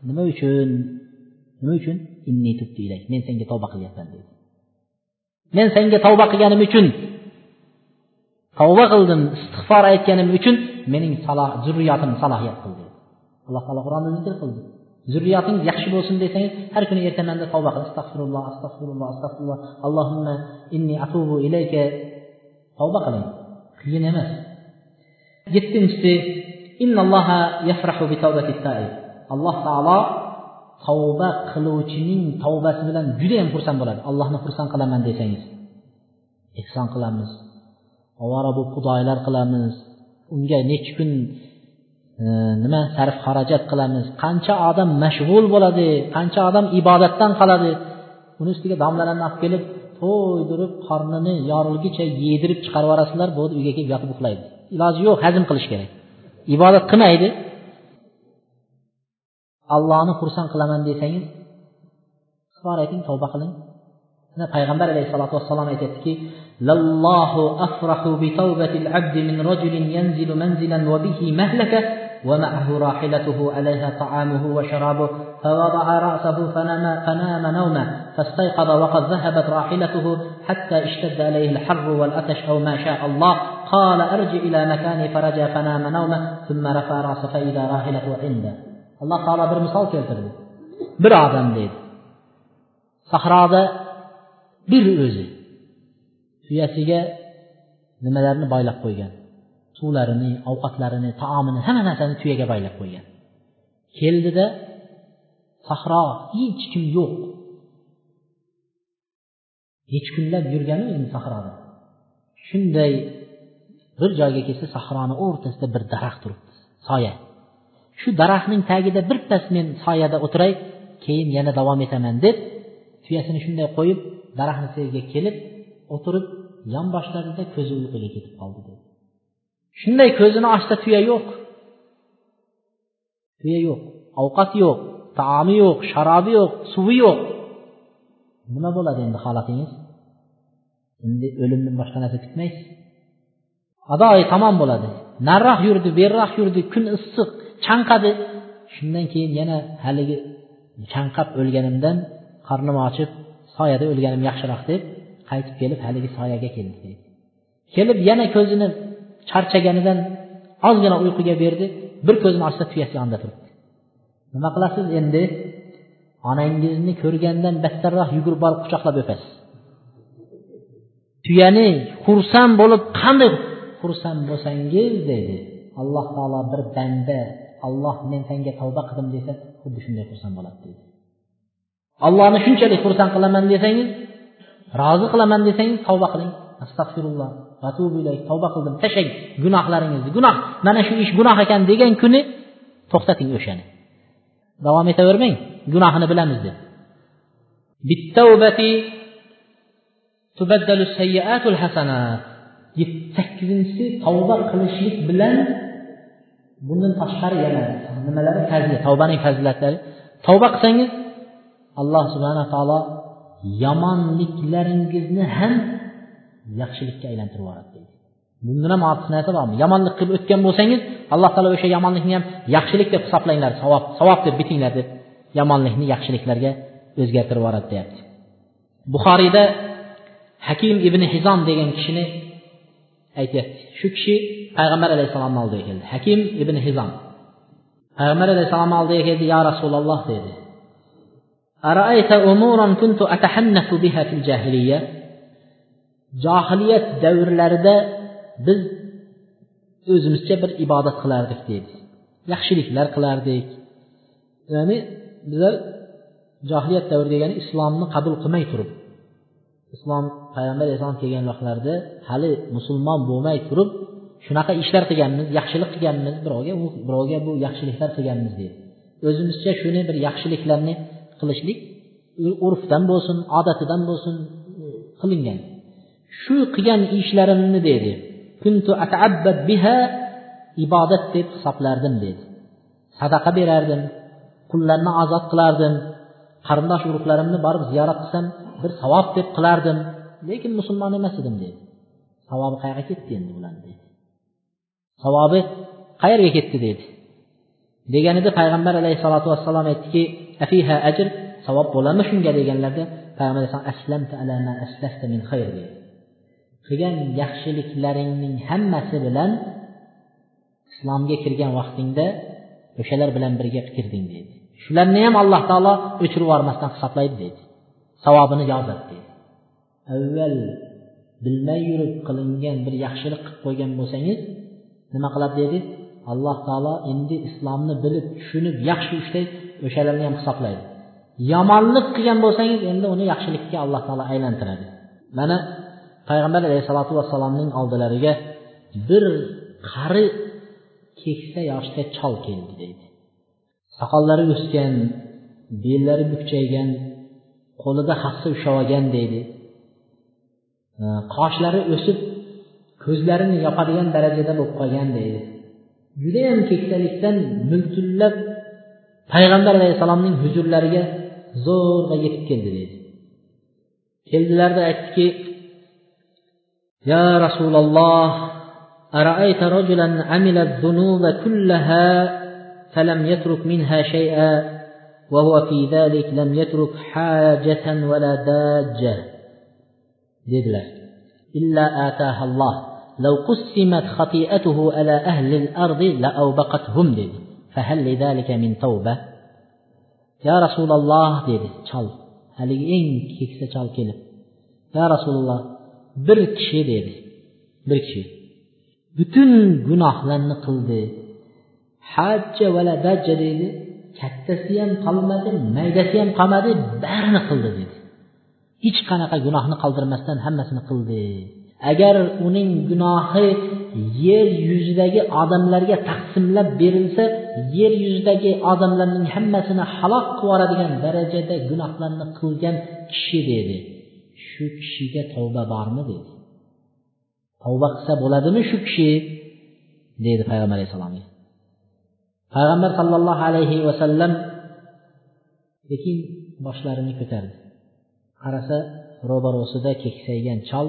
nima uchun nima uchun inni tubtu ilayk men senga tavba qilyapman dedi men senga tavba qilganim uchun tavba qildim istig'for aytganim uchun mening zurriyotim salohiyat qildi. Alloh taolo qur'onda zikr qildi. Zurriyotingiz yaxshi bo'lsin desangiz har kuni ertamanda tavba qil. Astag'firulloh astag'firulloh astag'firulloh allohimma inni atubu ilayka. Tavba qiling. Qiyin emas. Yettinchisi alloh taolo tavba qiluvchining tavbasi bilan judayam xursand bo'ladi. Allohni xursand qilaman desangiz ehson qilamiz. Ovora bo'lib xudoylar qilamiz. Unga necha kun e, nima sarf xarajat qilamiz. Qancha odam mashg'ul bo'ladi qancha odam ibodatdan qoladi. Uni ustiga domlalarni olib kelib to'ydirib qornini yorilgicha yedirib chiqarib yuborasizlar bo'ldi uyga kelib yotib uxlaydi. Iloji yo'q hazm qilish kerak. Ibodat qilmaydi. Allohni xursand qilaman desangiz istig'for ayting tavba qiling. Payg'ambar alayhissalotu vassalom aytyaptiki lallohu afrahu bitawbati العبد من رجل ينزل منزلا وبه مهلكة ومعه راحلته عليها طعامه وشرابه فوضع رأسه فنام, فنام نوما فاستيقظ وقد ذهبت راحلته حتى اشتد عليه الحر والأتش أو ما شاء الله قال أرجع إلى مكاني فرجع فنام نوما ثم رفع رأسه فإذا راحلته عنده الله تعالى bir misol keltirdi. Bir odam deydi tuyasiga nimalarni boylab qo'ygan. Suvlarini ovqatlarini taomini hamma narsani tuyaga boylab qo'ygan. Keldida sahro hech kim yo'q. Necha kunlab yurganu endi sahroda shunday bir joyga kelsa sahroni o'rtasida bir daraxt turibdi soya. Shu daraxtning tagida birpas men soyada o'tiray keyin yana davom etaman deb tuyasini shunday qo'yib daraxtni tagiga kelib o'tirib yonboshladida ko'zi uyquga ketib qoldi dedi. Shunday ko'zini ochsa tuya yo'q. Tuya yo'q ovqat yo'q taomi yo'q sharobi yo'q suvi yo'q. Nima bo'ladi endi holatingiz? Endi o'limdan boshqa narsa kutmaysiz. Adoyi tamom bo'ladi. Nariroq yurdi beriroq yurdi kun issiq chanqadi. Shundan keyin yana haligi chanqab o'lganimdan qornim ochib soyada o'lganim yaxshiroq deb qaytib kelib haligi soyaga keldi. Kelib yana ko'zini charchaganidan ozgina uyquga berdi bir ko'zini ochsa tuyasi yonida turibdi. Nima qilasiz endi? Onangizni ko'rgandan battarroq yugurib borib quchoqlab o'pasiz. Tuyani xursand bo'lib qanday xursand bo'lsangiz dedi. Alloh taolo bir banda alloh men senga tavba qildim desa xuddi shunday xursand bo'ladi deydi allohni shunchalik xursand qilaman desangiz rozi qilaman desangiz tavba qiling. Astag'firulloh tavba qildim. Tashlang. Gunohlaringizni. Gunoh. Mana shu ish gunoh ekan degan kuni to'xtating o'shani. Davom etavermang. Gunohini bilamiz deb. Sakkizinchisi tavba qilishlik bilan bundan tashqari yana nimalari fazli? Tavbaning fazilatlari. Tavba qilsangiz alloh subhana taolo yomonliklaringizni ham yaxshilikka aylantirib yuboradi deydi. Bundan ham ortiq narsa bormi? Yomonlik qilib o'tgan bo'lsangiz alloh taolo o'sha yomonlikni ham yaxshilik deb hisoblanglar savob savob deb bitinglar deb yomonlikni yaxshiliklarga o'zgartirib yuboradi deyapti. Buxoriyda hakim ibn hizom degan kishini aytyapti. Shu kishi payg'ambar alayhissalomni oldiga keldi. Hakim ibn hizom. Payg'ambar alayhissalomni oldiga keldi yo rasululloh dedi أرأيت أمورا كنت أتحنث بها في الجاهلية johiliyat davrlarida biz o'zimizcha bir ibodat qilardik deydi yaxshiliklar qilardik ya'ni bizlar johiliyat davri degani islomni qabul qilmay turib islom payg'ambar alayhissalom kelgan vaqtlarida hali musulmon bo'lmay turib shunaqa ishlar qilganmiz yaxshilik qilganmiz birovga birovga bu yaxshiliklar qilganmiz deydi o'zimizcha shuni bir yaxshiliklarni qilishlik urfdan bo'lsin odatidan bo'lsin e, qilingan. Shu qilgan ishlarimni dedi. Kuntu ataabbad biha ibodat deb hisoblardim dedi. Sadaqa berardim qullarni ozod qilardim qarindosh urug'larimni borib ziyorat qilsam bir savob deb qilardim. Lekin musulmon emas edim dedi. Savobi qayerga ketdi endi ularni dedi. Savobi qayerga ketdi dedi. Deganida payg'ambar alayhissalotu vassalom aytdiki afiha ajr savob bo'ladimi shunga deganlarda payg'ambar alayhisalom aslamta ala ma aslafta min xayr dedi qilgan yaxshiliklaringning hammasi bilan islomga kirgan vaqtingda o'shalar bilan birga kirding deydi shularni ham alloh taolo o'chirib yubormasdan hisoblaydi deydi savobini yozadi deydi avval bilmay yurib qilingan bir yaxshilik qilib qo'ygan bo'lsangiz nima qiladi dedi alloh taolo endi islomni bilib tushunib yaxshi ishlaydi o'shalarni ham hisoblaydi. Yomonlik qilgan bo'lsangiz endi uni yaxshilikka alloh taolo aylantiradi. Mana payg'ambar alayhissalotu vassalomning oldilariga bir qari keksa yoshda chol keldi deydi. Soqollari o'sgan bellari bukchaygan qo'lida hassa ushlab olgan deydi qoshlari o'sib ko'zlarini yopadigan darajada bo'lib qolgan deydi. Judayam keksalikdan miltillab payg'ambar alayhissalomning huzurlariga zo'rg'a yetib keldi deydi keldilarda aytdiki يا رسول الله أرأيت رجلا عمل الذنوب كلها فلم يترك منها شيئا وهو في ذلك لم يترك حاجة ولا داجة dedilar إلا آتاها الله لو قسمت خطيئته على أهل الأرض لأوبقتهم dedi. yo rasululloh dedi chol. Haligi eng keksa chol kelib. Yo rasululloh bir kishi dedi. Bir kishi. Butun gunohlarni qildi. Hajja vala dajja deydi kattasi ham qolmadi maydasi ham qolmadi barini qildi dedi. Hech qanaqa gunohni qoldirmasdan hammasini qildi. Agar uning gunohi yer yuzidagi odamlarga taqsimlab berilsa yer yuzidagi odamlarning hammasini halok qilibyuboradigan darajada gunohlarni qilgan kishi dedi. Shu kishiga tavba bormi dedi. Tavba qilsa bo'ladimi shu kishi? Dedi payg'ambar alayhissalomga payg'ambar sollallohu alayhi vasallam lekin boshlarini ko'tardi. Qarasa ro'barosida keksaygan chol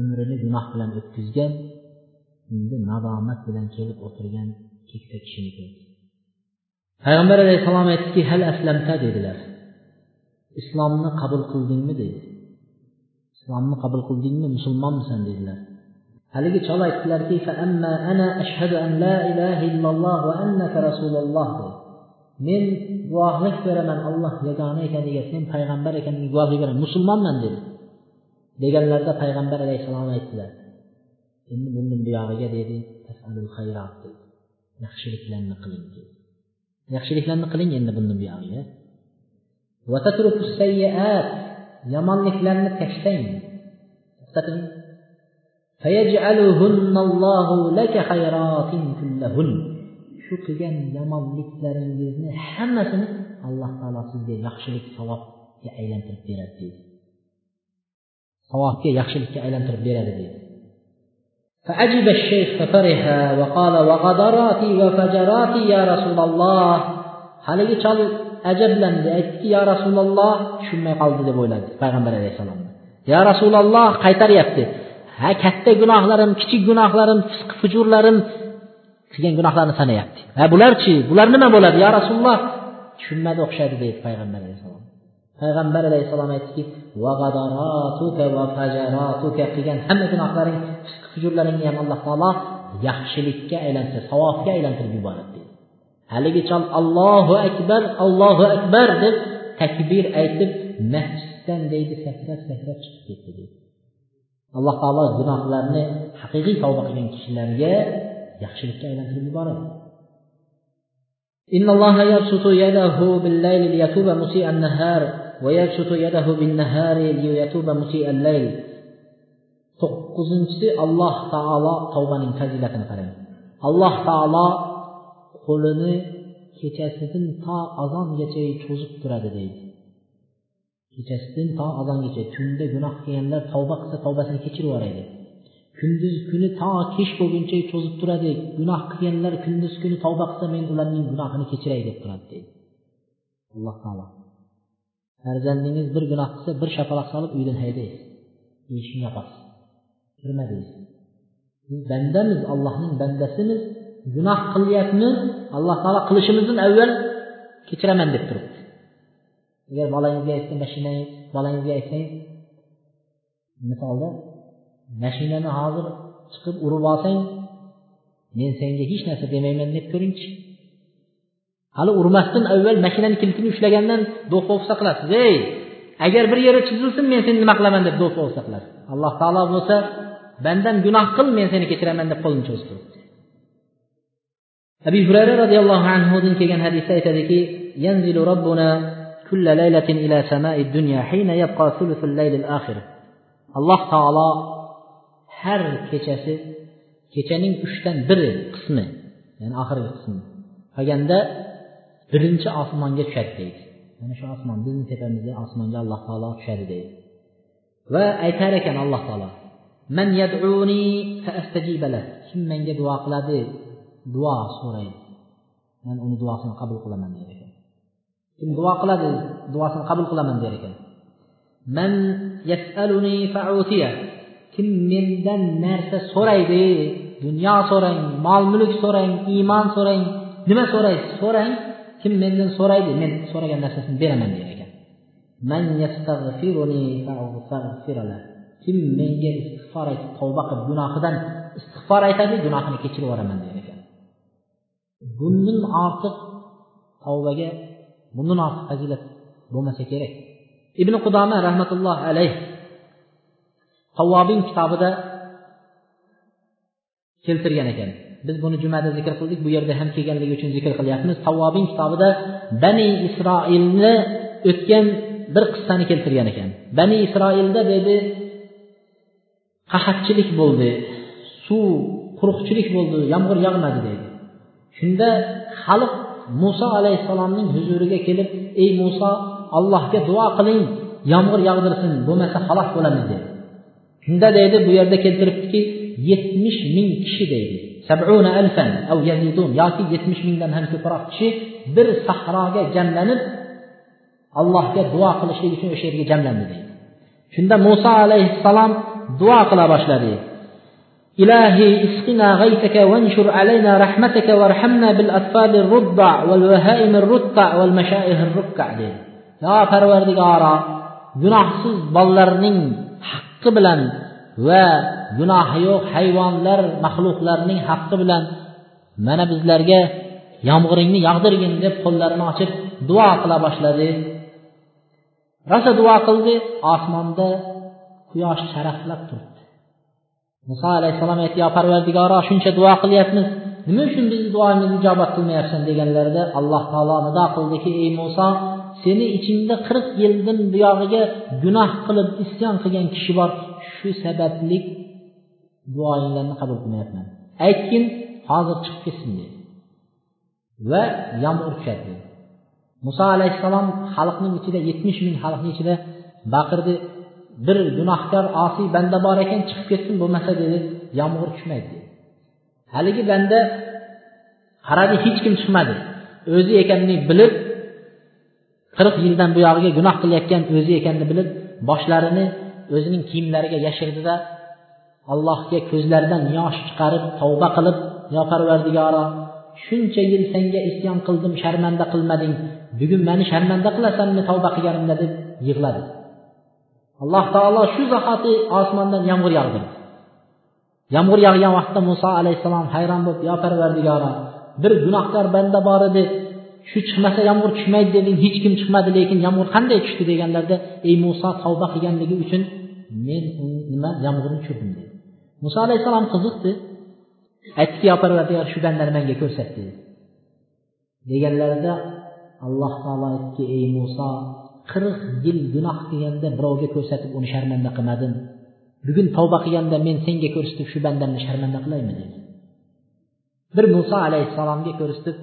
umrini gunoh bilan o'tkazgan endi nadomat bilan kelib o'tirgan keksa kishini ko'rdi. Payg'ambar alayhissalom aytdiki hal aslamta? dedilar. Islomni qabul qildingmi? dedi islomni qabul qildingmi? Musulmonmisan? dedilar. Haligi chol aytdilarki ana ashhadu an la ilaha illalloh rasululloh. men guvohlik beraman olloh yagona ekaniga sen payg'ambar ekaniga guvohlik beraman musulmonman dedi. Deganlarida payg'ambar alayhissalom aytdilar. Endi bundan buyog'iga dedi yaxshiliklarni qiling yaxshiliklarni qiling endi bundan buyog'iga yomonliklarni tashlang to'xtating shu qilgan yomonliklaringizni hammasini alloh taolo sizga yaxshilik savobga aylantirib beradi deydi savobga yaxshilikka aylantirib beradi deydi فعجب الشيخ ففرح وقال وغدراتي وفجراتي يا رسول الله haligi chol ajablandi aytdiki yo rasululloh tushunmay qoldi deb o'yladi payg'ambar alayhissalom yo rasululloh qaytaryapti ha katta gunohlarim kichik gunohlarim fisq fujurlarim qilgan gunohlarni sanayapti ha bularchi bular nima bo'ladi yo rasululloh tushunmadi o'xshaydi deydi payg'ambar alayhissalom payg'ambar alayhissalom aytdiki qilgan hamma gunohlaring fisq fujurlaringni ham alloh taolo yaxshilikka aylantirib savobga aylantirib yuboradi deydi haligi chol allohu akbar allohu akbar deb takbir aytib masjiddan deydi sakrab sakrab chiqib ketdi deydi alloh taolo gunohlarni haqiqiy tavba qilgan kishilarga yaxshilikka aylantirib yuboradi إن الله يبسط يده بالليل ليتوب مسيء النهار ويبسط يده بالنهار ليتوب مسيء الليل to'qqizinchisi alloh taolo tavbaning fazilatini qarang alloh taolo qo'lini kechasidan to azongacha cho'zib turadi deydi kechasidan to azongacha tunda gunoh qilganlar tavba qilsa tavbasini kechirib yuboradi kunduz kuni to kech bo'lguncha cho'zib turadi gunoh qilganlar kunduz kuni tavba qilsa men ularning gunohini kechiray deb turadi deydi alloh taolo farzandingiz bir gunoh qilsa bir shapaloq solib uydan haydaysiz eshikni yopasiz kirma deysiz. Biz bandamiz allohning bandasimiz. Gunoh qilyapmiz alloh taolo qilishimizdan avval kechiraman deb turibdi. Agar bolangizga aytsa mashinangiz bolangizga aytsangiz misolda mashinani hozir chiqib urib olsang men senga hech narsa demayman deb ko'ringchi. hali urmasdan avval mashinani kilitini ushlagandan do'ppo'pisa qilasiz ey agar bir yeri chizilsin men seni nima qilaman deb do'ppo'pisa qilasiz alloh taolo bo'lsa bandam gunoh qil men seni kechiraman deb qo'lini cho'zib turibdi abi hurayra roziyallohu anhudan kelgan hadisda aytadiki ينزل ربنا كل ليلة إلى سماء الدنيا حين يبقى ثلث الليل الآخر alloh taolo har kechasi kechaning uchdan biri qismi ya'ni oxirgi qismi qolganda birinchi osmonga tushadi deydi. Mana shu osmon bizni tepamizga osmonga alloh taolo tushadi deydi. Va aytar ekan alloh taolo man yad'uni fa kim menga duo qiladi? Duo so'raydi man uni duosini qabul qilaman der ekan. Kim duo qiladi? Duosini qabul qilaman der ekan. Man yasaluni fa'utiya. Kim mendan narsa so'raydi? Dunyo so'rang mol mulk so'rang iymon so'rang nima so'raysiz so'rang kim mendan so'raydi men so'ragan narsasini beraman der ekan. Man kim menga istig'for aytib tavba qilib gunohidan istig'for aytadi gunohini kechirib yuboraman der ekan. Bundan ortiq tavbaga bundan ortiq fazilat bo'lmasa kerak. Ibn qudoma rahmatulloh alayh tavvobin kitobida keltirgan ekan. Biz buni jumada zikr qildik bu yerda ham kelganligi uchun zikr qilyapmiz. Tavvobin kitobida bani isroilni o'tgan bir qissani keltirgan ekan. Bani isroilda dedi qahatchilik bo'ldi suv quruqchilik bo'ldi yomg'ir yog'madi deydi. Shunda xalq muso alayhissalomning huzuriga kelib ey muso allohga duo qiling yomg'ir yog'dirsin bo'lmasa halok bo'lamiz dedi. Shunda deydi bu yerda keltiribdiki yetmish ming kishi deydi. sabuna alfan av yazidun yoki yetmish mingdan ham ko'proq kishi bir sahroga jamlanib allohga duo qilishlik uchun o'sha yerga jamlandi deydi shunda muso alayhissalom duo qila boshladi إلهي اسقنا غيثك وانشر علينا رحمتك وارحمنا بالأطفال الرضع والبهائم الرتع والمشائه الركع dedi yo parvardigoro gunohsiz bolalarning haqqi bilan va gunohi yo'q hayvonlar maxluqlarning haqqi bilan mana bizlarga yomg'iringni yog'dirgin deb qo'llarini ochib duo qila boshladi. Rosa duo qildi osmonda quyosh charaqlab turibdi. Muso alayhissalom aytdi yo parvardigoro shuncha duo qilyapmiz. Nima uchun bizni duomizni ijobat qilmayapsan? deganlarida alloh taolo nido qildiki ey muso seni ichingda qirq yildan buyog'iga gunoh qilib isyon qilgan kishi bor. Shu sababli duoinglarni qabul qilmayapman aytgin hozir chiqib ketsin dedi. Va yomg'ir tushadi muso alayhissalom xalqning ichida yetmish ming xalqni ichida baqirdi. Bir gunohkor osiy banda bor ekan chiqib ketsin bo'lmasa dedi yomg'ir tushmaydi dedi. Haligi banda qaradi hech kim chiqmadi. O'zi ekanini bilib qirq yildan buyog'iga gunoh qilayotgan o'zi ekanini bilib boshlarini o'zining kiyimlariga yashirdida allohga ko'zlaridan yosh chiqarib tavba qilib yo parvardigoro shuncha yil senga isyon qildim sharmanda qilmading. Bugun mani sharmanda qilasanmi tavba qilganimda? deb yig'ladi. Alloh taolo shu zahoti osmondan yomg'ir yog'dirdi yomg'ir yog'gan vaqtda muso alayhissalom hayron bo'lib yo parvardigoro bir gunohkor banda bor edi. Shu chiqmasa yomg'ir tushmaydi deding hech kim chiqmadi lekin yomg'ir qanday tushdi deganlarida ey muso tavba qilganligi uchun men nima yomg'irni tushirdim dedi. Muso alayhissalom qiziqdi. Aytdiki yo parvardigor shu bandani menga ko'rsat dedi. Deganlarida alloh taolo aytdiki ey muso qirq yil gunoh qilganda birovga ko'rsatib uni sharmanda qilmadim bugun tavba qilganda men senga ko'rsatib shu bandamni sharmanda qilaymi? dedi. Bir muso alayhissalomga ko'rsatib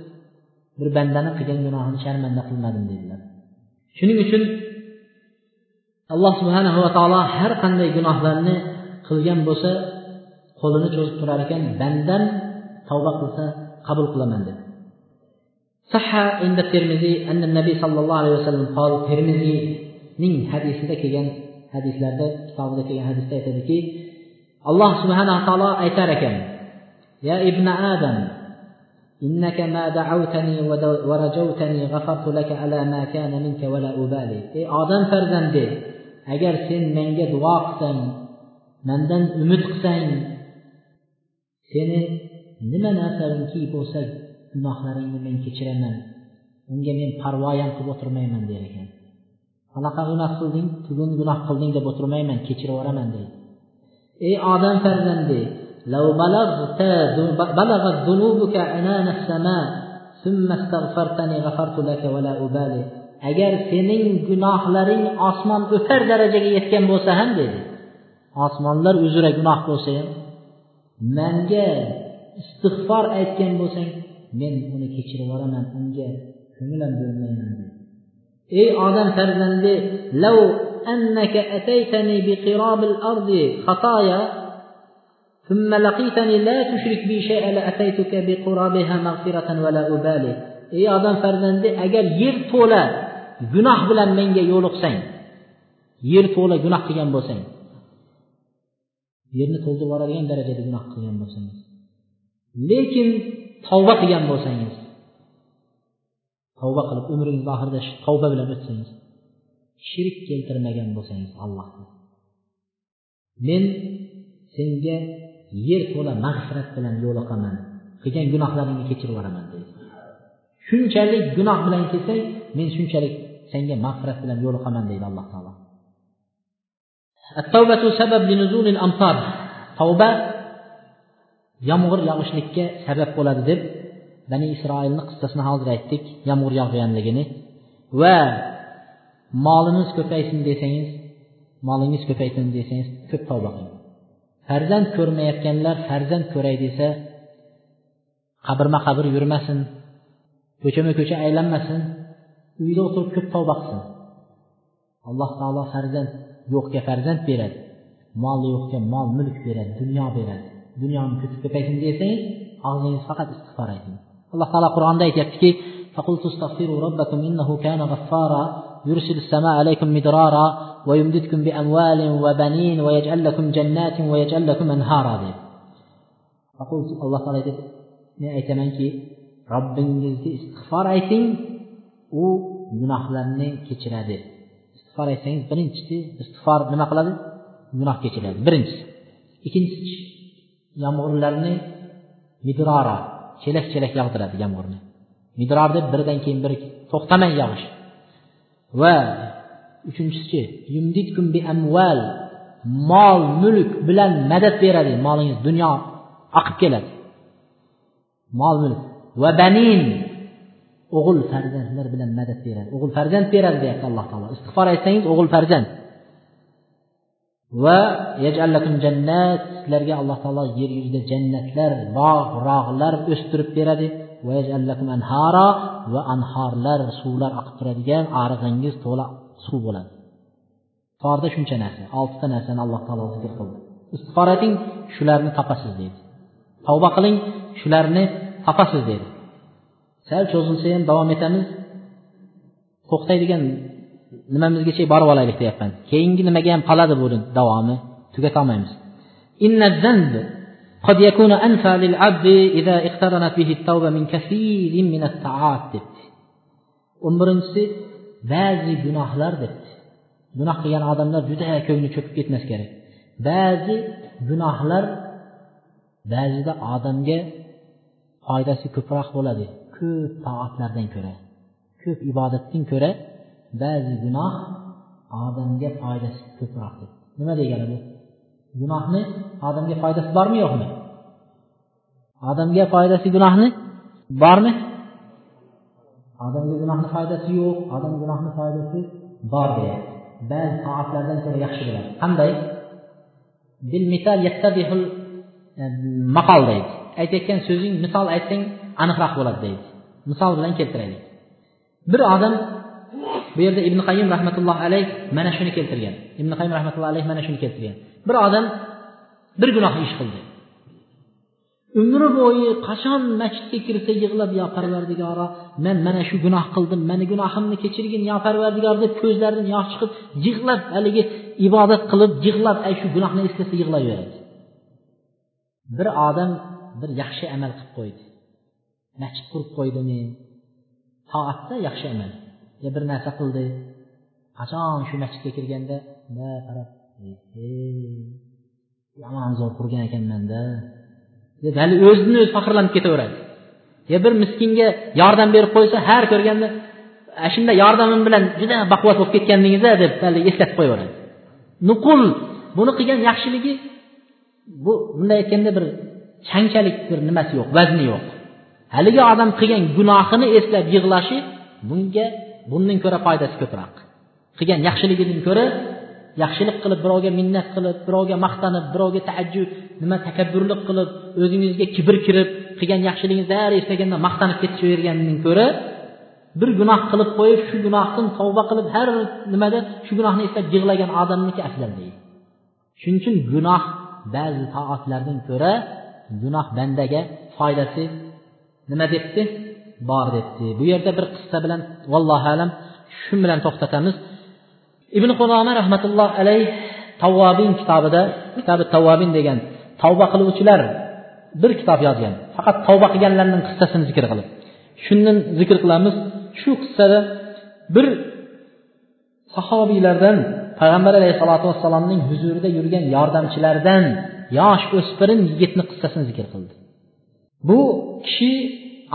bir bandani qilgan gunohini sharmanda qilmadim dedilar. Shuning uchun alloh subhanahu va taolo har qanday gunohlarni qilgan bo'lsa qo'lini cho'zib turar ekan bandam tavba qilsa qabul qilaman dedi صح عند الترمذي أن النبي صلى الله عليه وسلم قال ترمذي ning hadisida kelgan hadislarda kitobida kelgan hadisda aytadiki alloh subhanaa taolo aytar ekan ya ibn adam إنك ما دعوتني ورجوتني غفرت لك على ما كان منك ولا أبالي ey odam farzandi agar sen menga duo qilsang mandan umid qilsang seni nima narsangki bo'lsa gunohlaringni men kechiraman unga men parvo ham qilib o'tirmayman der ekan qanaqa gunoh qilding bugun gunoh qilding deb o'tirmayman kechirib yuboraman deydi ey odam farzandi لو بلغت بلغت ذنوبك عنان السماء ثم استغفرتني غفرت لك ولا أبالي agar sening gunohlaring osmon o'tar darajaga yetgan bo'lsa ham dedi osmonlar uzra gunoh bo'lsa ham manga istig'for aytgan bo'lsang men uni kechirib yuboraman unga ko'ngil ham bo'lmayman dedi ey odam farzandi lav annaka ataytani biqirabi al-ardi khataya ثم لقيتني لا تشرك بي شيئا لأتيتك بقرابها مغفرة ولا أبالي ey odam farzandi agar yer to'la gunoh bilan menga yo'liqsang yer to'la gunoh qilgan bo'lsang yerni to'ldirib yuboradigan darajada gunoh qilgan bo'lsangiz. Lekin tavba qilgan bo'lsangiz tavba qilib umringiz oxirida tavba bilan o'tsangiz shirk keltirmagan bo'lsangiz allohga. Men senga yer to'la mag'firat bilan yo'liqaman qilgan gunohlaringni kechirib yuboraman deydi shunchalik gunoh bilan kelsang men shunchalik senga mag'firat bilan yo'liqaman deydi alloh taolo. Tavba yomg'ir yog'ishlikka sabab bo'ladi deb bani isroilni qissasini hozir aytdik yomg'ir yog'ganligini. Va molimiz ko'paysin desangiz molingiz ko'paysin desangiz ko'p tavba qiling. Farzand ko'rmayotganlar farzand ko'ray desa qabrma qabr yurmasin ko'chama ko'cha aylanmasin uyda o'tirib ko'p tavba qilsin. Alloh taolo farzand yo'qga farzand beradi mol yo'qga mol mulk beradi dunyo beradi dunyoni ko'pib ko'paysin desangiz og'zingiz faqat istig'for ayting alloh taolo qur'onda aytyaptiki فقلت استغفروا ربكم إنه كان غفارا يرسل السماء عليكم مدرارا ويمددكم بأموال وبنين ويجعل لكم جنات ويجعل لكم أنهارا deb alloh taolo aytadi men aytamanki robbingizga istig'for ayting u gunohlarni kechiradi istig'for aytsangiz birinchisi istig'for nima qiladi? Gunoh kechiradi birinchisi. Ikkinchisi yomg'irlarni midrora chelak chelak yog'diradi yomg'irni. Midror deb biridan keyin biri to'xtamay yog'ish. Va uchinchisi bi amval mol mulk bilan madad beradi. Molingiz dunyo oqib keladi. Mol mulk. Va banin. O'g'il farzandlar bilan madad beradi. O'g'il farzand beradi deyapti alloh taolo. Istig'for aytsangiz o'g'il farzand. Va jannat sizlarga alloh taolo yer yuzida jannatlar bog' rog'lar o'stirib beradi. Va anhorlar suvlar oqib turadigan arig'ingiz to'la suv bo'ladi. Torda shuncha narsa oltita narsani alloh taolo zikr qildi. Istig'for eting shularni topasiz deydi. Tavba qiling shularni topasiz deydi. sal cho'zilsa ham davom etamiz to'xtaydigan nimamizgacha borib olaylik deyapman keyingi nimaga ham qoladi buni davomi tugatolmaymiz قد يكون أنفع للعبد إذا اقترنت به التوبة من كثير من الطاعات debdi o'n birinchisi ba'zi gunohlar debdi gunoh qilgan odamlar juda ko'ngli cho'kib ketmas kerak ba'zi gunohlar ba'zida odamga foydasi ko'proq bo'ladi Ko'p toatlardan ko'ra ko'p ibodatdan ko'ra ba'zi gunoh odamga foydasi ko'proq nima degani bu? Gunohni odamga foydasi bormi yo'qmi odamga foydasi gunohni bormi odamga gunohni foydasi yo'q odam gunohni foydasi bor deyapti ba'zi toatlardan ko'ra yaxshi bo'ladi qanday? Maqol deydi. Aytayotgan so'zing misol aytsang aniqroq bo'ladi deydi. Misol bilan keltiraylik. Bir odam bu yerda ibn qayim rahmatulloh alayh mana shuni keltirgan. Ibn qayim rahmatulloh alayh mana shuni keltirgan. Bir odam bir gunoh ish qildi. Umri bo'yi qachon masjidga kirsa yig'lab yo parvardigoro men mana shu gunoh qildim mani gunohimni kechirgin yo parvardigor deb ko'zlaridan yosh chiqib yig'lab haligi ibodat qilib yig'lab ay shu gunohni eslasa yig'layveradi. Bir odam bir yaxshi amal qilib qo'ydi. Masjid qurib qo'ydimi toatda yaxshi amal yo bir narsa qildi. Qachon shu masjidga kirganda? Qarab yomon zo'r qurgan ekanmanda. Deb hali o'zini o'zi faxrlanib ketaveradi. Yo bir miskinga yordam berib qo'ysa har ko'rganda shunday yordamim bilan juda baquvvat bo'lib ketgandingiz a deb hali eslatib qo'yaveradi. Nuqul buni qilgan yaxshiligi bu bunday aytganda bir changchalik bir nimasi yo'q vazni yo'q. Haligi odam qilgan gunohini eslab yig'lashi bunga bundan ko'ra foydasi ko'proq. Qilgan yaxshiligidan ko'ra yaxshilik qilib birovga minnat qilib birovga maqtanib birovga taajjub nima takabburlik qilib o'zingizga kibr kirib qilgan yaxshiligingizni har eslaganda maqtanib ketavergandan ko'ra bir gunoh qilib qo'yib shu gunohdan tavba qilib har nimada shu gunohni eslab yig'lagan odamniki afzal deydi. Shuning uchun gunoh ba'zi toatlardan ko'ra gunoh bandaga foydasi nima debdi? Bor debdi. Bu yerda bir qissa bilan vallohu alam shu bilan to'xtatamiz. Ibn qudoma rahmatulloh alayh tavvobin kitobida kitobi tavvobin degan tavba qiluvchilar bir kitob yozgan. Faqat tavba qilganlarning qissasini zikr qilib. Shundan zikr qilamiz. Shu qissada bir sahobiylardan payg'ambar alayhissalotu vassalomning huzurida yurgan yordamchilardan yosh o'spirin yigitni qissasini zikr qildi. Bu kishi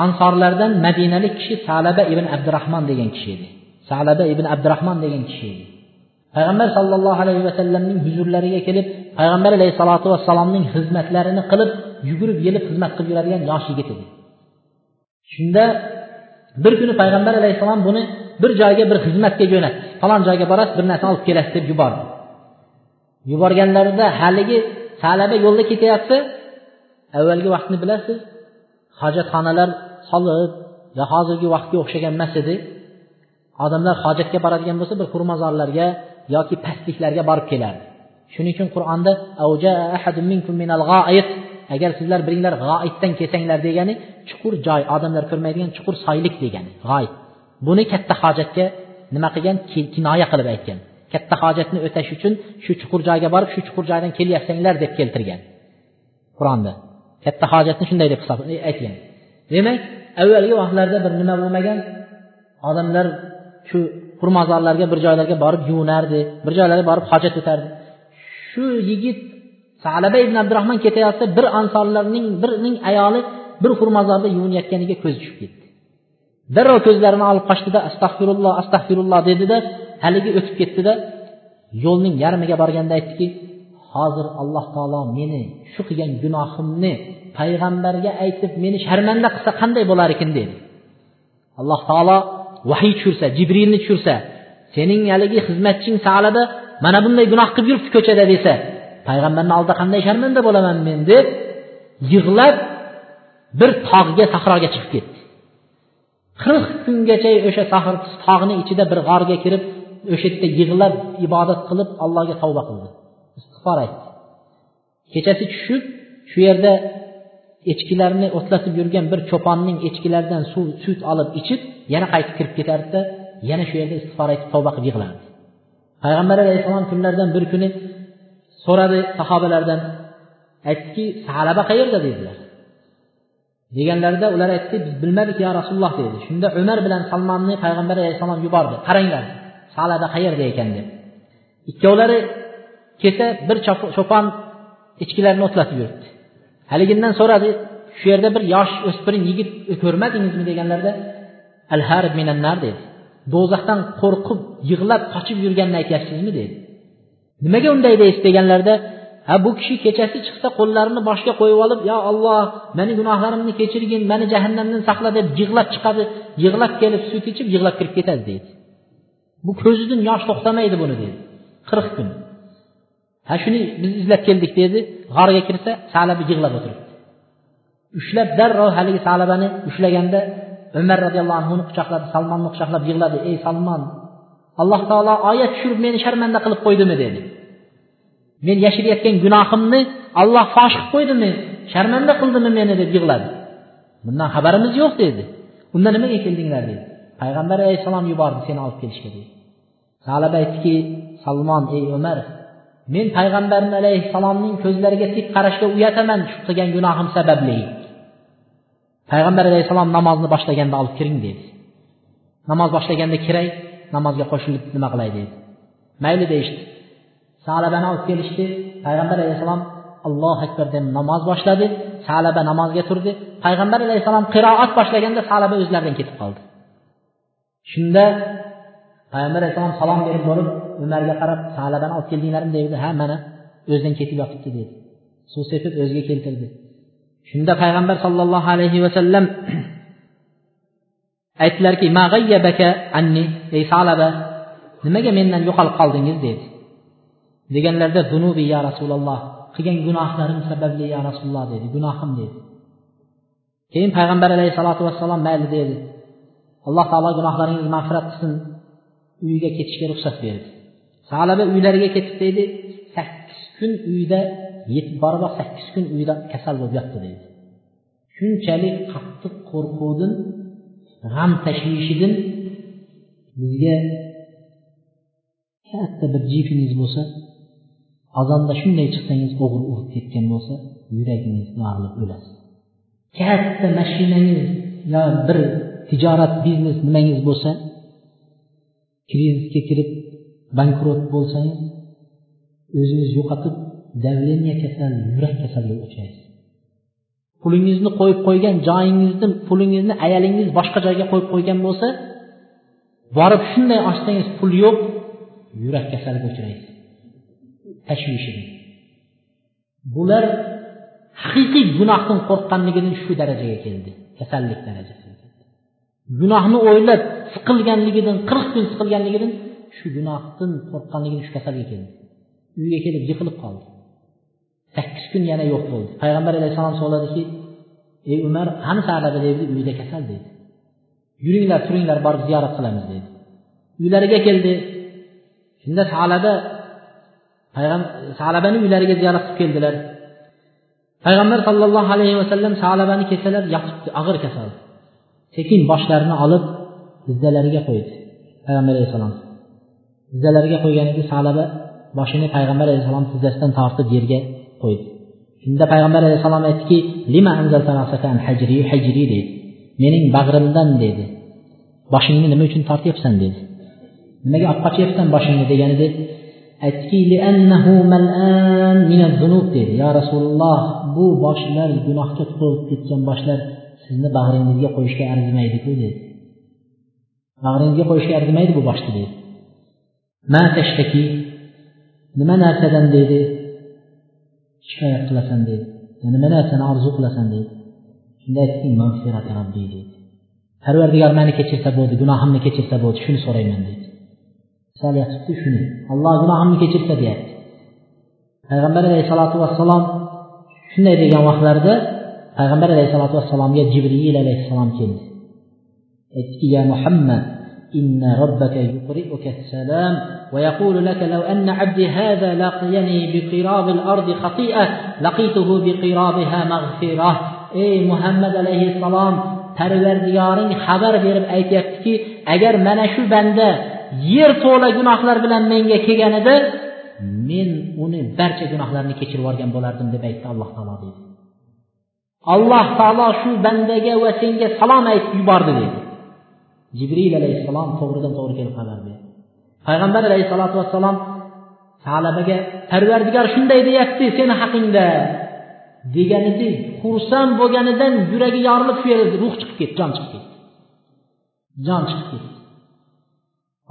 ansorlardan madinalik kishi salaba ibn abdurahmon degan kishi edi. Salaba ibn abdurahmon degan kishi edi. Payg'ambar sollallohu alayhi vasallamning huzurlariga kelib payg'ambar alayhissalotu vassalomning xizmatlarini qilib yugurib yelib xizmat qilib yuradigan yosh yigit edi. Shunda bir kuni payg'ambar alayhissalom buni bir joyga bir xizmatga jo'natdi. Falon joyga borasiz bir narsa olib kelasiz deb yubordi. Yuborganlarida haligi salaba yo'lda ketyapti. Avvalgi vaqtni bilasiz hojatxonalar solib va hozirgi vaqtga o'xshagan emas edi. Odamlar hojatga boradigan bo'lsa bir xurmozorlarga yoki pastliklarga borib kelardi. Shuning uchun qur'onda agar sizlar biringlar g'oitdan kelsanglar degani chuqur joy odamlar ko'rmaydigan chuqur soylik degani g'oyit buni katta hojatga nima qilgan? Kinoya qilib aytgan. Katta hojatni o'tash uchun shu chuqur joyga borib shu chuqur joydan kelyapsanglar deb keltirgan qur'onda. Katta hojatni shunday deb hisob e, aytgan. Demak avvalgi vaqtlarda bir nima bo'lmagan odamlar shu xurmozorlarga bir joylarga borib yuvinardi bir joylarga borib hojat o'tardi. Shu yigit salaba ibn abdurahmon ketayotsa bir ansorlarning birining ayoli bir xurmozorda yuvinayotganiga ko'zi tushib ketdi. Darrov ko'zlarini olib qochdida astag'firulloh astag'firulloh dedida haligi o'tib ketdida yo'lning yarmiga borganda aytdiki hozir alloh taolo meni shu qilgan gunohimni payg'ambarga aytib meni sharmanda qilsa qanday bo'lar ekan dedi. Alloh taolo vahiy tushirsa jibrilni tushirsa sening haligi xizmatching salada mana bunday gunoh qilib yuribdi ko'chada desa payg'ambarni oldida qanday sharmanda bo'laman men deb yig'lab bir tog'ga sahroga chiqib ketdi. qirq kungacha o'sha tog'ni ichida bir g'orga kirib o'sha yerda yig'lab ibodat qilib allohga tavba qildi. Istig'for aytdi. Kechasi tushib shu yerda echkilarni o'tlatib yurgan bir cho'ponning echkilaridan suv sut olib ichib yana qaytib kirib ketardida yana shu yerda istig'for aytib tavba qilib yig'lardi payg'ambar alayhissalom kunlardan bir kuni so'radi sahobalardan aytdiki salaba qayerda? dedilar. Deganlarida ular aytdi biz bilmadik yo rasululloh dedi. Shunda umar bilan salmonni payg'ambar alayhissalom yubordi. Qaranglar salaba qayerda ekan? deb ikkovlari kelsa bir cho'pon echkilarni o'tlatib yuribdi. Haligindan so'radi shu yerda bir yosh o'spirin yigit ko'rmadingizmi? deganlarida al minannar dedi. Do'zaxdan qo'rqib yig'lab qochib yurganini aytyapsizmi? dedi. Nimaga unday deysiz? deganlarida ha bu kishi kechasi chiqsa qo'llarini boshga qo'yib olib yo olloh meni gunohlarimni kechirgin mani jahannamdan saqla deb yig'lab chiqadi. Yig'lab kelib sut ichib yig'lab kirib ketadi deydi bu ko'zidan yosh to'xtamaydi buni dedi. Qirq kun. Ha shuni biz izlab keldik dedi. G'orga kirsa salaba yig'lab o'tiribdi. Ushlab darrov haligi salabani ushlaganda umar roziyallohu anhuni quchoqladi salmonni quchoqlab yig'ladi. Ey salmon alloh taolo oyat tushirib meni sharmanda qilib qo'ydimi dedi. Men yashirayotgan gunohimni olloh fosh qilib qo'ydimi sharmanda qildimi meni deb yig'ladi. Bundan xabarimiz yo'q dedi. Unda nimaga keldinglar dedi. Payg'ambar alayhissalom yubordi seni olib kelishga dedi. Salaba aytdiki salmon ey umar men payg'ambar alayhissalomning ko'zlariga tik qarashga uyataman shu qilgan gunohim sababli. Payg'ambar alayhissalom namozni boshlaganda olib kiring dedi. Namoz boshlaganda kiray namozga qo'shilib nima qilay dedi. Mayli deyishdi. Salabani olib kelishdi. Payg'ambar alayhissalom allohu akbar deb namoz boshladi. Salaba namozga turdi. Payg'ambar alayhissalom qiroat boshlaganda salaba o'zlaridan ketib qoldi. Shunda payg'ambar alayhissalom salom berib bo'lib umarga qarab salabani olib keldinglarmi dedi ha mana o'zidan ketib yotibdi dedi. Suv sepib o'ziga keltirdi. Shunda payg'ambar sollallohu alayhi vasallam aytdilarki anni ey salaba nimaga mendan yo'qolib qoldingiz? dedi. Deganlarida zunubi ya rasululloh qilgan gunohlarim sababli ya rasululloh dedi. Gunohim dedi. Keyin payg'ambar alayhissalotu vassalom mayli dedi. Alloh taolo gunohlaringizni mag'firat qilsin uyiga ketishga ruxsat berdi. Salaba uylariga ketib deydi sakkiz kun uyda yetib boriboq sakkiz kun uyda kasal bo'lib yotdi deydi. Shunchalik qattiq qo'rquvdan g'am tashvishidan bizga katta bir jifingiz bo'lsa azonda shunday chiqsangiz o'g'ri urib ketgan bo'lsa yuragingiz yorilib o'lasiz katta mashinangiz yo bir tijorat biznes nimangiz bo'lsa krizisga kirib bankrot bo'lsangiz o'zingiz yo'qotib давление kasali yurak kasaliga uchraysiz. Pulingizni qo'yib qo'ygan joyingizni pulingizni ayalingiz boshqa joyga qo'yib qo'ygan bo'lsa borib shunday ochsangiz pul yo'q yurak kasaliga uchraysiz. Tashvishini. Bular haqiqiy gunohdan qo'rqqanligidan shu darajaga keldi kasallik darajasiga gunohni o'ylab siqilganligidan qirq kun siqilganligidan shu gunohdan qo'rqqanligini shu kasalga keldi. Uyga kelib yiqilib qoldi. Sakkiz kun yana yo'q bo'ldi. Payg'ambar alayhissalom so'radiki ey umar qani salaba dedi uyida kasal dedi. Yuringlar turinglar borib ziyorat qilamiz dedi. Uylariga keldi. Shunda salaba payg'ambar salabani uylariga ziyorat qilib keldilar. Payg'ambar sollallohu alayhi vasallam salabani kelsalar yotibdi og'ir kasal. Sekin boshlarini olib tizzalariga qo'ydi payg'ambar alayhissalom. Tizzalariga qo'yganida salaba boshini payg'ambar alayhissalom tizzasidan tortib yerga qo'ydi. Shunda payg'ambar alayhissalom aytdiki lima hajri hajri dedi mening bag'rimdan dedi boshingni nima uchun tortyapsan? dedi nimaga olib qochyapsan boshingni? deganida aytdiki dedi yo rasululloh bu boshlar gunohga to'lib ketgan boshlar sizni bag'ringizga qo'yishga arzimaydiku dedi bag'ringizga qo'yishga arzimaydi bu boshni dedi ma tashtaki nima narsadan deydi? Shikoyat qilasan deydi. Nima narsani orzu qilasan deydi. Shunda aytdiki robbiy deydi. Parvardigor mani kechirsa bo'ldi gunohimni kechirsa bo'ldi shuni so'rayman deydi. Solyapti shuni. Alloh gunohimni kechirsa deyapti. Payg'ambar alayhissalotu vassalom shunday degan vaqtlarida payg'ambar alayhissalotu vassalomga jibril alayhissalom keldi. Aytdiki ya muhammad إن ربك يقرئك السلام ويقول لك لو أن عبدي هذا لقيني بقراب الأرض خطيئة لقيته بقرابها مغفرة ey muhammad alayhissalom parvardigoring xabar berib aytyaptiki agar mana shu banda yer to'la gunohlar bilan menga kelganida men uni barcha gunohlarini kechirib yuborgan bo'lardim deb aytdi alloh taolo deydi alloh taolo shu bandaga va senga salom aytib yubordi dedi jibril alayhissalom to'g'ridan to'g'ri kelib xabar berdi. Payg'ambar alayhissalotu vassalom talabaga parvardigor shunday deyapti seni haqingda. Deganida xursand bo'lganidan yuragi yorilib shu yerda ruh chiqib ketdi jon chiqib ketdi. Jon chiqib ketdi.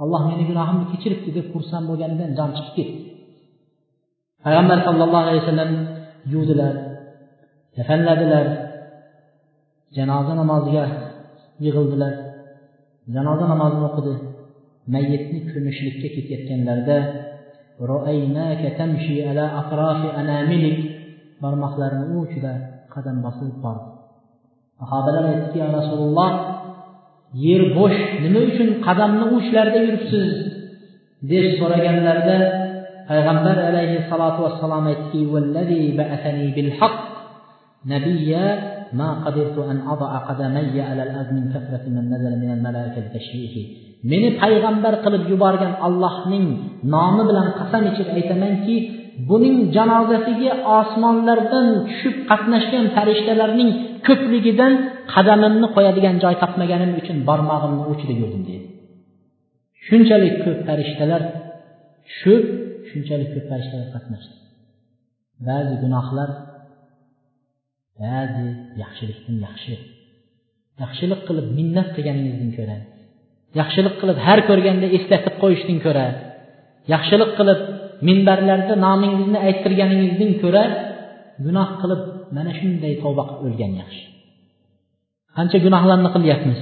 Alloh meni gunohimni kechiribdi deb xursand bo'lganidan jon chiqib ketdi. Payg'ambar sallallohu alayhi vasallam yuvdilar kafanladilar janoza namoziga yig'ildilar. Janoza namozini o'qidi. Mayyitni ko'mishlikka ketayotganlarida barmoqlarini uchida qadam bosib bordi. Sahobalar aytdiki yo rasululloh yer bo'sh nima uchun qadamni uchlarida yuribsiz? deb so'raganlarida payg'ambar alayhissalotu vassalom aytdiki nabiyya ما قدرت أن أضع قدمي على الأرض من كثرة من نزل من الملائكة تشريحي meni payg'ambar qilib yuborgan allohning nomi bilan qasam ichib aytamanki buning janozasiga osmonlardan tushib qatnashgan farishtalarning ko'pligidan qadamimni qo'yadigan joy topmaganim uchun barmog'imni uchida yurdim deydi shunchalik ko'p farishtalar tushib shunchalik ko'p farishtalar qatnashdi ba'zi gunohlar ba'zi yaxshilikdan yaxshi yaxshilik qilib minnat qilganingizdan ko'ra yaxshilik qilib har ko'rganda eslatib qo'yishdan ko'ra yaxshilik qilib minbarlarda nomingizni ayttirganingizdan ko'ra gunoh qilib mana shunday tavba qilib o'lgan yaxshi qancha gunohlarni qilyapmiz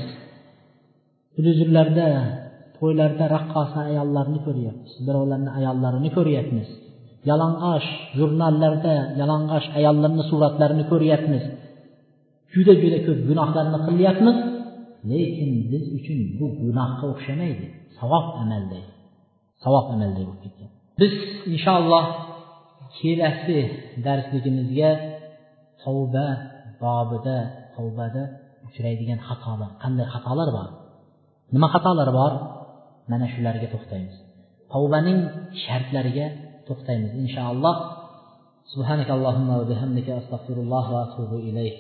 televizorlarda to'ylarda raqqosa ayollarni ko'ryapmiz birovlarni ayollarini ko'ryapmiz yalang'och jurnallarda yalang'och ayollarni suratlarini ko'ryapmiz. Juda juda ko'p gunohlarni qilyapmiz. Lekin biz uchun bu gunohga o'xshamaydi. Savob amalday savob amalday bo'lib ketgan. Biz inshaalloh kelasi darsligimizga tavba bobida tavbada uchraydigan xatolar qanday xatolar bor? Nima xatolar bor? Mana shularga to'xtaymiz. Tavbaning shartlariga to'xtaymiz inshaalloh سبحانك اللهم وبحمدك أستغفر الله وأتوب إليك